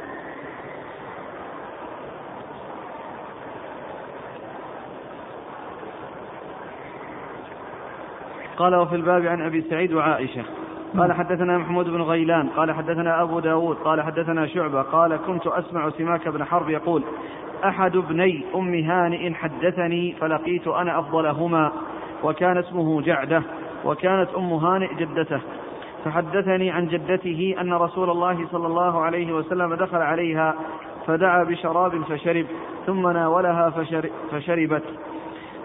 قال وفي الباب عن أبي سعيد وعائشة. قال حدثنا محمود بن غيلان قال حدثنا أبو داود قال حدثنا شعبة قال كنت أسمع سماك بن حرب يقول أحد ابني أم هانئ حدثني فلقيت أنا أفضلهما وكان اسمه جعدة وكانت أم هانئ جدته. فحدثني عن جدته أن رسول الله صلى الله عليه وسلم دخل عليها فدعا بشراب فشرب ثم ناولها فشربت.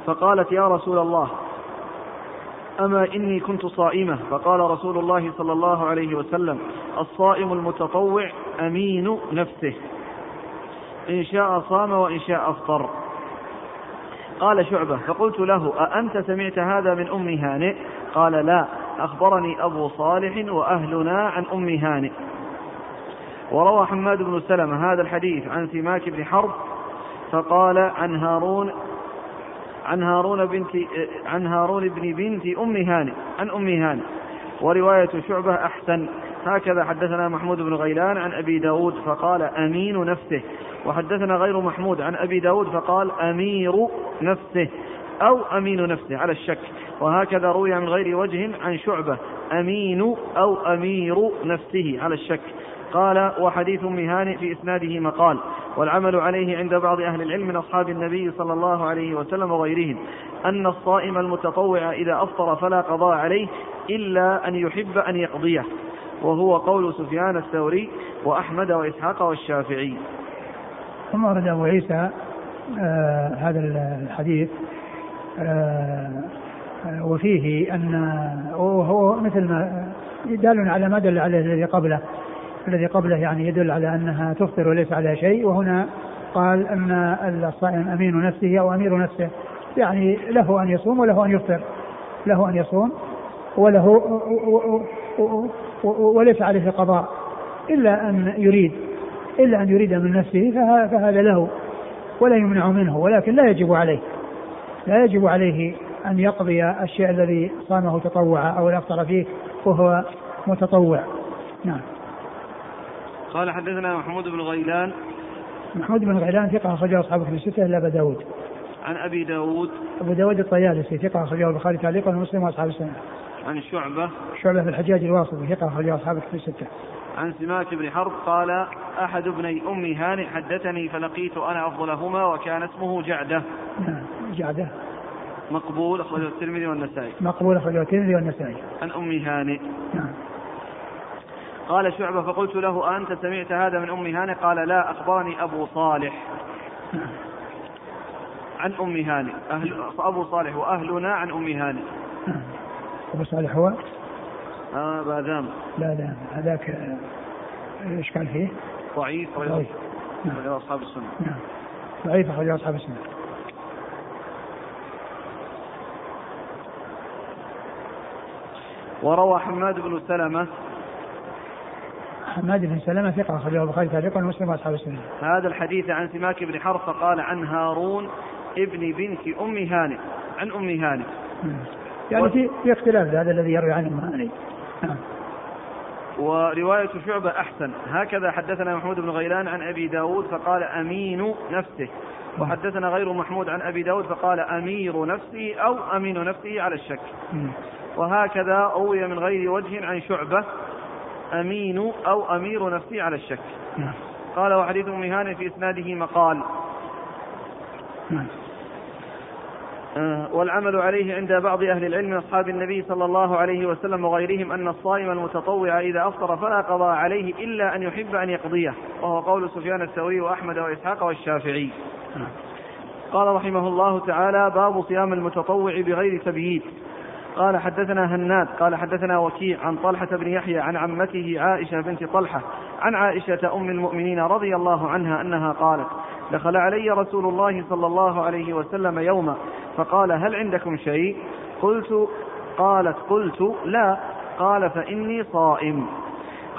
فقالت يا رسول الله أما إني كنت صائمة فقال رسول الله صلى الله عليه وسلم الصائم المتطوع أمين نفسه. إن شاء صام وإن شاء أفطر. قال شعبة فقلت له أأنت سمعت هذا من أم هانئ؟ قال لا أخبرني أبو صالح وأهلنا عن أم هانئ. وروى حماد بن سلمة هذا الحديث عن سماك بن حرب فقال عن هارون عن هارون بنت عن هارون بن بنت أم هانئ عن أم هانئ ورواية شعبة أحسن. هكذا حدثنا محمود بن غيلان عن أبي داود فقال أمين نفسه. وحدثنا غير محمود عن أبي داود فقال أمير نفسه أو أمين نفسه على الشك. وهكذا روي من غير وجه عن شعبة أمين أو أمير نفسه على الشك. قال وحديث ام هانئ في إسناده مقال والعمل عليه عند بعض أهل العلم من أصحاب النبي صلى الله عليه وسلم وغيرهم أن الصائم المتطوع إذا أفطر فلا قضاء عليه إلا أن يحب أن يقضيه وهو قول سفيان الثوري وأحمد وإسحاق والشافعي. ثم ورد أبو عيسى آه هذا الحديث آه وفيه أن وهو مثل ما دال على ما دل عليه الذي قبله الذي قبله يعني يدل على أنها تفطر وليس عليها شيء وهنا قال أن الصائم أمين نفسه أو أمير نفسه. يعني له أن يصوم وله أن يفطر. له أن يصوم وله وليس عليه قضاء. إلا أن يريد. إلا أن يريد من نفسه فهذا له. ولا يمنع منه ولكن لا يجب عليه. لا يجب عليه أن يقضي الشيء الذي صامه تطوعا أو افطر فيه وهو متطوع. نعم. قال حدثنا محمود بن غيلان. محمود بن غيلان ثقة أخرجه أصحاب في الستة إلا أبا داود. عن أبي داود. أبو داود الطيالسي ثقة أخرجه البخاري تعليقا ومسلم وأصحاب السنة. عن شعبة. شعبة في الحجاج الواسطي ثقة أخرجه أصحاب في الستة. عن سماك بن حرب قال أحد ابني أم هانئ حدثني فلقيت أنا أفضلهما وكان اسمه جعدة. نعم جعدة. مقبول أخرجه الترمذي والنسائي. مقبول أخرجه الترمذي والنسائي. عن أم هانئ نعم. قال شعبة فقلت له أنت سمعت هذا من أم هانئ قال لا أخبرني أبو صالح. عن أم هانئ أهل أبو صالح وأهلنا عن أم هانئ أبو صالح هو؟ آه باذام لا لا هذاك آه، إيش كان فيه؟ ضعيف ضعيف. أخرجه أصحاب السنة. نعم. ضعيف أخرجه أصحاب السنة. وروى حماد بن سلمة حماد بن سلمة ثقة أخرجه البخاري تعليقا ومسلم وأصحاب السنة. هذا الحديث عن سماك بن حرب فقال عن هارون ابن بنت أم هانئ عن أم هانئ. نعم. يعني في في اختلاف هذا الذي يروي عنه. المهاني نعم. ورواية شعبة أحسن. هكذا حدثنا محمود بن غيلان عن أبي داود فقال أمين نفسه. وحدثنا غير محمود عن أبي داود فقال أمير نفسه أو أمين نفسه على الشك. وهكذا روي من غير وجه عن شعبة. أمين أو أمير نفسه على الشك. نعم. قال وحديث أم هانئ في إسناده مقال. نعم. آه، والعمل عليه عند بعض أهل العلم من أصحاب النبي صلى الله عليه وسلم وغيرهم أن الصائم المتطوع إذا أفطر فلا قضاء عليه إلا أن يحب أن يقضيه وهو قول سفيان الثوري وأحمد وإسحاق والشافعي. نعم. قال رحمه الله تعالى باب صيام المتطوع بغير تبييت قال حدثنا هناد قال حدثنا وكيع عن طلحة بن يحيى عن عمته عائشة بنت طلحة عن عائشة أم المؤمنين رضي الله عنها أنها قالت دخل علي رسول الله صلى الله عليه وسلم يوما فقال هل عندكم شيء؟ قلت قالت قلت لا. قال فإني صائم.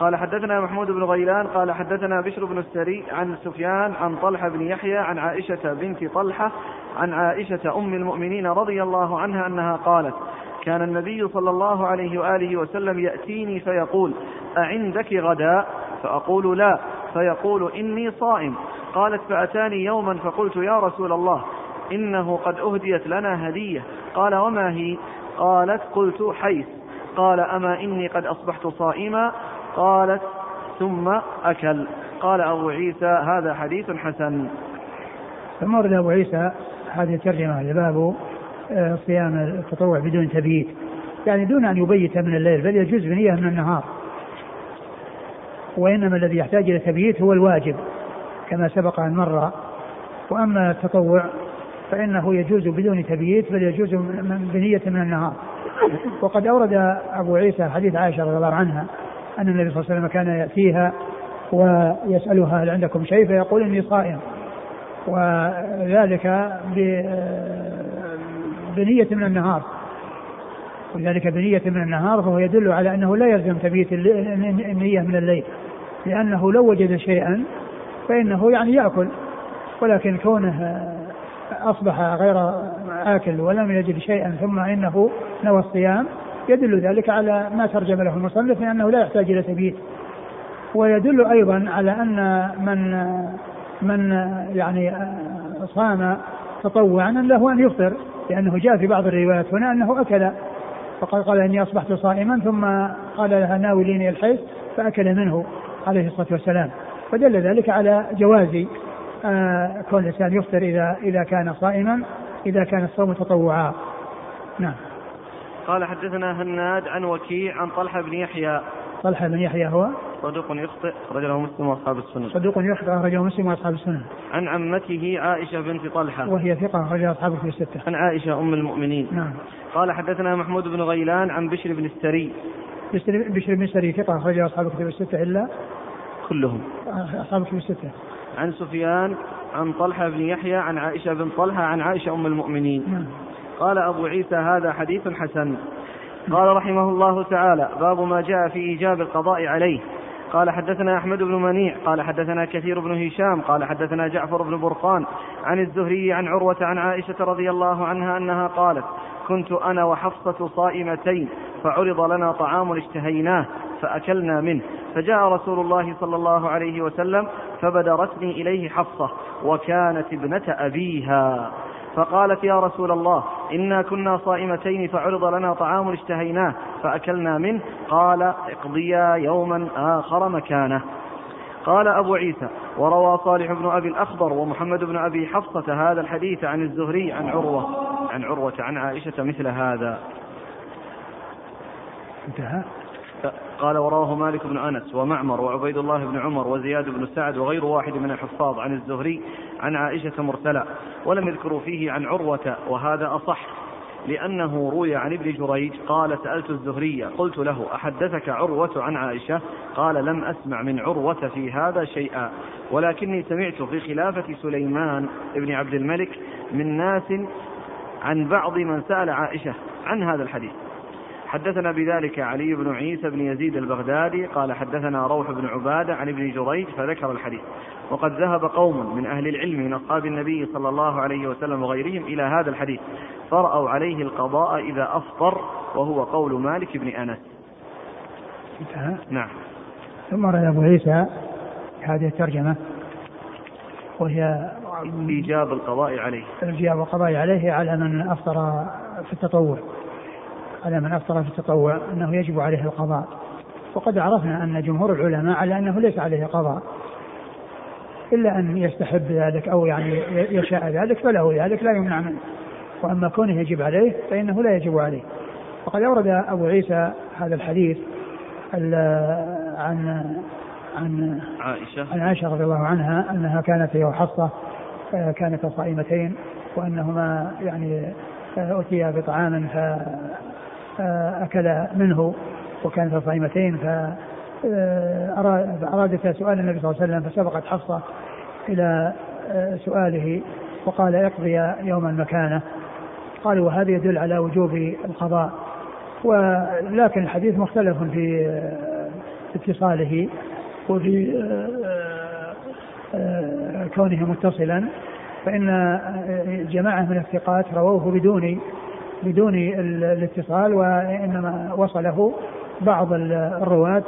قال حدثنا محمود بن غيلان قال حدثنا بشر بن السري عن سفيان عن طلحة بن يحيى عن عائشة بنت طلحة عن عائشة أم المؤمنين رضي الله عنها أنها قالت كان النبي صلى الله عليه وآله وسلم يأتيني فيقول أعندك غداء؟ فأقول لا فيقول إني صائم. قالت فأتاني يوما فقلت يا رسول الله إنه قد أهديت لنا هدية. قال وما هي؟ قالت قلت حيث. قال أما إني قد أصبحت صائما؟ قالت ثم أكل. قال أبو عيسى هذا حديث حسن. ثم ورد أبو عيسى هذه الترجمة لباب صيام التطوع بدون تبييت. يعني دون أن يبيت من الليل بل يجوز بنية من النهار. وإنما الذي يحتاج إلى تبييت هو الواجب كما سبق أن مر. وأما التطوع فإنه يجوز بدون تبييت بل يجوز بنية من النهار. وقد أورد أبو عيسى حديث عائشة رضي الله عنها أن النبي صلى الله عليه وسلم كان يأتيها ويسألها هل عندكم شيء؟ فيقول إني صائم. وذلك بنية من النهار. وذلك بنية من النهار فهو يدل على أنه لا يلزم تبييت الل- النية من الليل. لأنه لو وجد شيئا فإنه يعني يأكل. ولكن كونه أصبح غير آكل ولم يجد شيئا ثم إنه نوى الصيام يدل ذلك على ما ترجم له المصنف من أنه لا يحتاج إلى تبييت. ويدل أيضا على أن من من يعني صام تطوعا له أن يفطر. لأنه جاء في بعض الروايات هنا أنه أكل فقد قال إني أصبحت صائما ثم قال لها ناوليني الحيث فأكل منه عليه الصلاة والسلام. فدل ذلك على جواز آه، كون الإنسان يفطر إذا إذا كان صائما إذا كان الصوم تطوعا. نعم. قال حدثنا هناد عن وكيع عن طلحة بن يحيى طلحة بن يحيى هو؟ صدوق يخطئ رجله مسلم وأصحاب السنن صدوق يخطئ أخرجه مسلم وأصحاب السنن عن عمته عائشة بنت طلحة. وهي ثقة أخرجها أصحابه في الستة عن عائشة أم المؤمنين. نعم. قال حدثنا محمود بن غيلان عن بشر بن السري. بشر بشر بن سري ثقة أخرجها أصحاب الكتب الستة إلا؟ كلهم. أصحاب الكتب الستة. عن سفيان عن طلحة بن يحيى عن عائشة بن طلحة عن عائشة أم المؤمنين. نعم. قال أبو عيسى هذا حديث حسن. قال رحمه الله تعالى باب ما جاء في إيجاب القضاء عليه. قال حدثنا أحمد بن منيع قال حدثنا كثير بن هشام قال حدثنا جعفر بن برقان عن الزهري عن عروة عن عائشة رضي الله عنها أنها قالت كنت أنا وحفصة صائمتين فعرض لنا طعام اشتهيناه فأكلنا منه. فجاء رسول الله صلى الله عليه وسلم فبدرتني إليه حفصة وكانت ابنة أبيها. فقالت يا رسول الله إنا كنا صائمتين فعرض لنا طعام اشتهيناه فأكلنا منه. قال اقضيا يوما آخر مكانه. قال أبو عيسى وروى صالح بن أبي الأخضر ومحمد بن أبي حفصة هذا الحديث عن الزهري عن عروة عن عروة عن عائشة مثل هذا. انتهى. قال ورواه مالك بن أنس ومعمر وعبيد الله بن عمر وزياد بن سعد وغير واحد من الحفاظ عن الزهري عن عائشة مرسلا ولم يذكروا فيه عن عروة وهذا أصح لأنه روي عن ابن جريج قال سألت الزهري قلت له أحدثك عروة عن عائشة قال لم أسمع من عروة في هذا شيئا ولكني سمعت في خلافة سليمان بن عبد الملك من ناس عن بعض من سأل عائشة عن هذا الحديث حدثنا بذلك علي بن عيسى بن يزيد البغدادي قال حدثنا روح بن عبادة عن ابن جريج فذكر الحديث. وقد ذهب قوم من أهل العلم من أصحاب النبي صلى الله عليه وسلم وغيرهم إلى هذا الحديث. فرأوا عليه القضاء إذا أفطر وهو قول مالك بن أنس. انتهى. نعم. ثم رأى أبو عيسى هذه الترجمة وهي إيجاب القضاء عليه. إيجاب القضاء عليه على من أفطر في التطوع. على من أفطر في التطوع أنه يجب عليه القضاء. وقد عرفنا أن جمهور العلماء على أنه ليس عليه قضاء. إلا أن يستحب ذلك أو يعني يشاء ذلك فله ذلك لا يمنع منه. وأما كونه يجب عليه فإنه لا يجب عليه. وقد أورد أبو عيسى هذا الحديث عن عن عائشة. عن عائشة رضي الله عنها أنها كانت هي وحفصة آه، كانتا صائمتين وأنهما يعني آه، أتيا بطعام فأكل منه وكانتا صائمتين ف آه، أرادتا سؤال النبي صلى الله عليه وسلم فسبقت حفصة إلى سؤاله وقال اقضي يوما مكانه قالوا وهذا يدل على وجوب القضاء. ولكن الحديث مختلف في اتصاله وفي آه، آه، كونه متصلا. فإن آه، جماعة من الثقات رووه بدون بدون الاتصال وإنما وصله بعض الرواة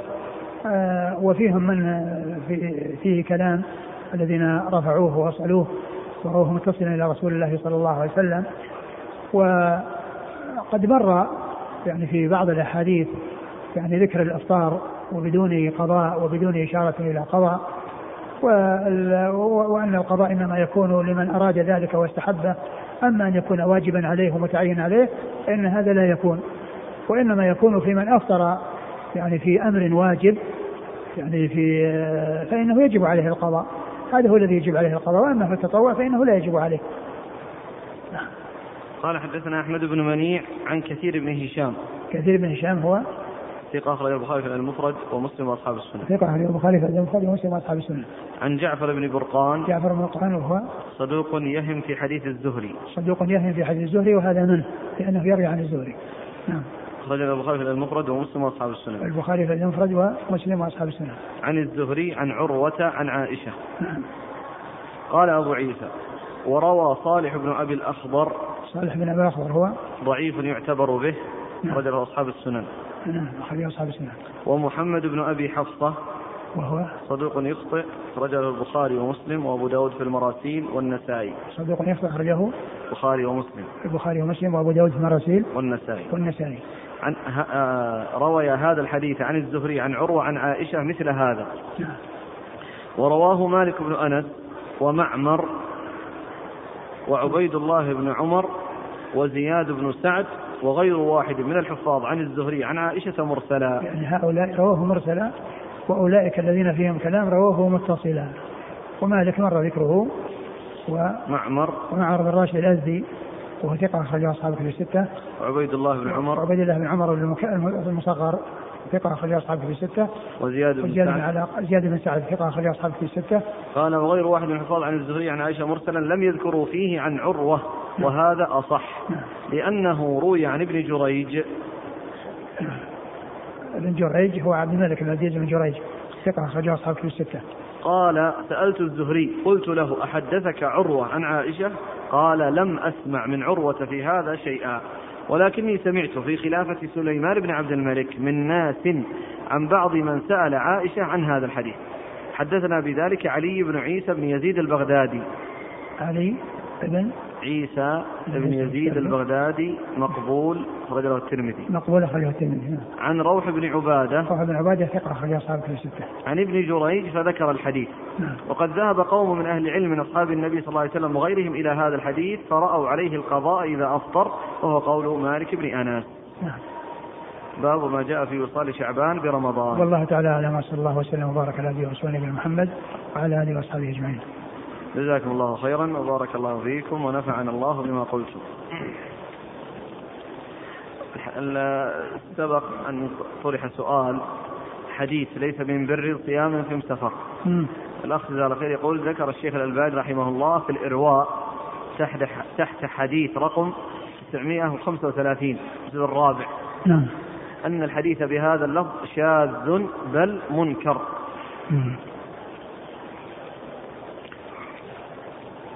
وفيهم من فيه كلام الذين رفعوه ووصلوه وروه متصلا إلى رسول الله صلى الله عليه وسلم. وقد مر يعني في بعض الأحاديث يعني ذكر الإفطار وبدون قضاء وبدون إشارة إلى قضاء وأن القضاء إنما يكون لمن أراد ذلك واستحبه. أما أن يكون واجبا عليه ومتعين عليه فإن هذا لا يكون. وإنما يكون في من أفطر يعني في أمر واجب يعني في فإنه يجب عليه القضاء. هذا هو الذي يجب عليه القضاء وأما في التطوع فإنه لا يجب عليه. قال حدثنا أحمد بن منيع عن كثير بن هشام. كثير بن هشام هو ثقة أخرج البخاري في المفرد ومسلم وأصحاب السنة. ثقة أخرج البخاري في المفرد ومسلم وأصحاب السنة. عن جعفر بن برقان. جعفر بن برقان وهو صدوق يهم في حديث الزهري. صدوق يهم في حديث الزهري وهذا منه لأنه يروي عن الزهري. نعم. أخرج البخاري في المفرد ومسلم وأصحاب السنة. البخاري في المفرد ومسلم وأصحاب السنة. عن الزهري عن عروة عن عائشة. نعم. قال أبو عيسى وروى صالح بن أبي الأخضر صالح بن أبي الأخضر هو ضعيف يعتبر به نعم. أخرجه أصحاب السنن. نعم أخرجه أصحاب السنن. ومحمد بن أبي حفصة. وهو؟ صدوق يخطئ أخرجه البخاري ومسلم وأبو داود في المراسيل والنسائي. صدوق يخطئ أخرجه؟ البخاري ومسلم. البخاري ومسلم وأبو داود في المراسيل والنسائي. والنسائي. عن آه، روي هذا الحديث عن الزهري عن عروة عن عائشة مثل هذا. نعم. ورواه مالك بن أنس ومعمر وعبيد الله بن عمر وزياد بن سعد وغير واحد من الحفاظ عن الزهري عن عائشة مرسلا. يعني هؤلاء رواه مرسلا وأولئك الذين فيهم كلام رواه متصلا. ومالك مر ذكره و معمر. ومعمر بن راشد الأزدي وهو ثقة أخرجه أصحاب في الستة. وعبيد الله بن عمر. وعبيد الله بن عمر المصغر. ثقة أخرج أصحابه في الستة وزياد بن وزياد بن زياد بن سعد ثقة أخرج أصحابه في الستة قال وغير واحد من الحفاظ عن الزهري عن عائشة مرسلا لم يذكروا فيه عن عروة وهذا أصح لأنه روي عن ابن جريج. ابن جريج هو عبد الملك بن العزيز بن جريج. ثقة أخرج أصحابه في الستة قال سألت الزهري قلت له أحدثك عروة عن عائشة؟ قال لم أسمع من عروة في هذا شيئا. ولكني سمعت في خلافة سليمان بن عبد الملك من ناس عن بعض من سأل عائشة عن هذا الحديث. حدثنا بذلك علي بن عيسى بن يزيد البغدادي. علي بن عيسى بن يزيد البغدادي مقبول أخرج له الترمذي. مقبول أخرجه الترمذي نعم. عن روح بن عبادة. روح بن عبادة ثقة أخرج أصحاب في الستة. عن ابن جريج فذكر الحديث. نعم. وقد ذهب قوم من أهل العلم من أصحاب النبي صلى الله عليه وسلم وغيرهم إلى هذا الحديث فرأوا عليه القضاء إذا أفطر وهو قول مالك بن أنس نعم. باب ما جاء في وصال شعبان برمضان. والله تعالى أعلم وصلى الله وسلم وبارك على نبينا محمد وعلى آله وأصحابه أجمعين. جزاكم الله خيرا وبارك الله فيكم ونفعنا الله بما قلتم. سبق أن طرح سؤال حديث ليس من بر صيام في مستفر مم. الأخ جزاه الله خير يقول ذكر الشيخ الألباني رحمه الله في الإرواء تحت تحت حديث رقم 935 الجزء الرابع. نعم. أن الحديث بهذا اللفظ شاذ بل منكر. مم.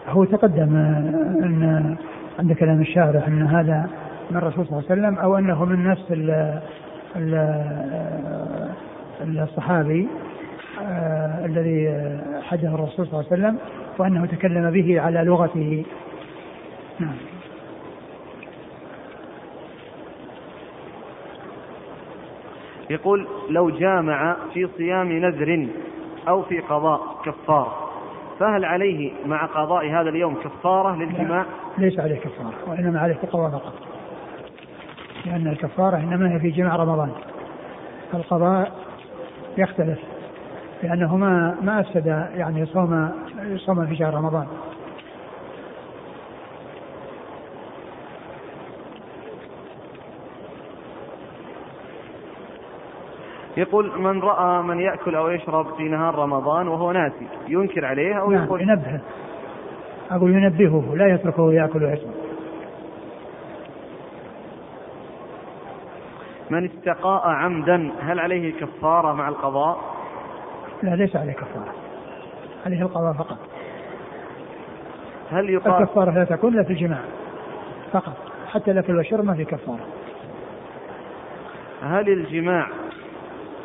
هو تقدم أن عند كلام الشارح أن هذا من الرسول صلى الله عليه وسلم أو أنه من نفس ال ال الصحابي آه، الذي حدث الرسول صلى الله عليه وسلم وأنه تكلم به على لغته. نعم. يقول لو جامع في صيام نذر أو في قضاء كفارة فهل عليه مع قضاء هذا اليوم كفارة للجماع؟ ليس عليه كفارة وإنما عليه قضاء فقط. لأن الكفارة إنما هي في جماع رمضان. القضاء يختلف لأنه ما ما أفسد يعني صوم صوم في شهر رمضان. يقول من رأى من يأكل أو يشرب في نهار رمضان وهو ناسي ينكر عليه أو نعم يقول ينبهه أقول ينبهه لا يتركه يأكل ويشرب. من استقاء عمدا هل عليه كفارة مع القضاء؟ لا ليس عليه كفارة. عليه القضاء فقط. هل يقال الكفارة لا تكون إلا في الجماع فقط حتى الأكل والشرب ما في كفارة. هل الجماع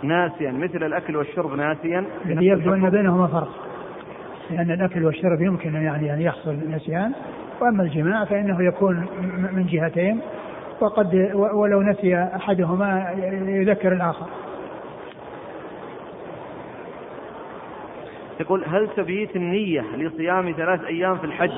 ناسيا مثل الأكل والشرب ناسيا. يبدو أن بينهما فرق. لأن الأكل والشرب يمكن يعني أن يحصل نسيان. وأما الجماع فإنه يكون من جهتين. وقد ولو نسي أحدهما يذكر الآخر. يقول هل تبييت النية لصيام ثلاث أيام في الحج؟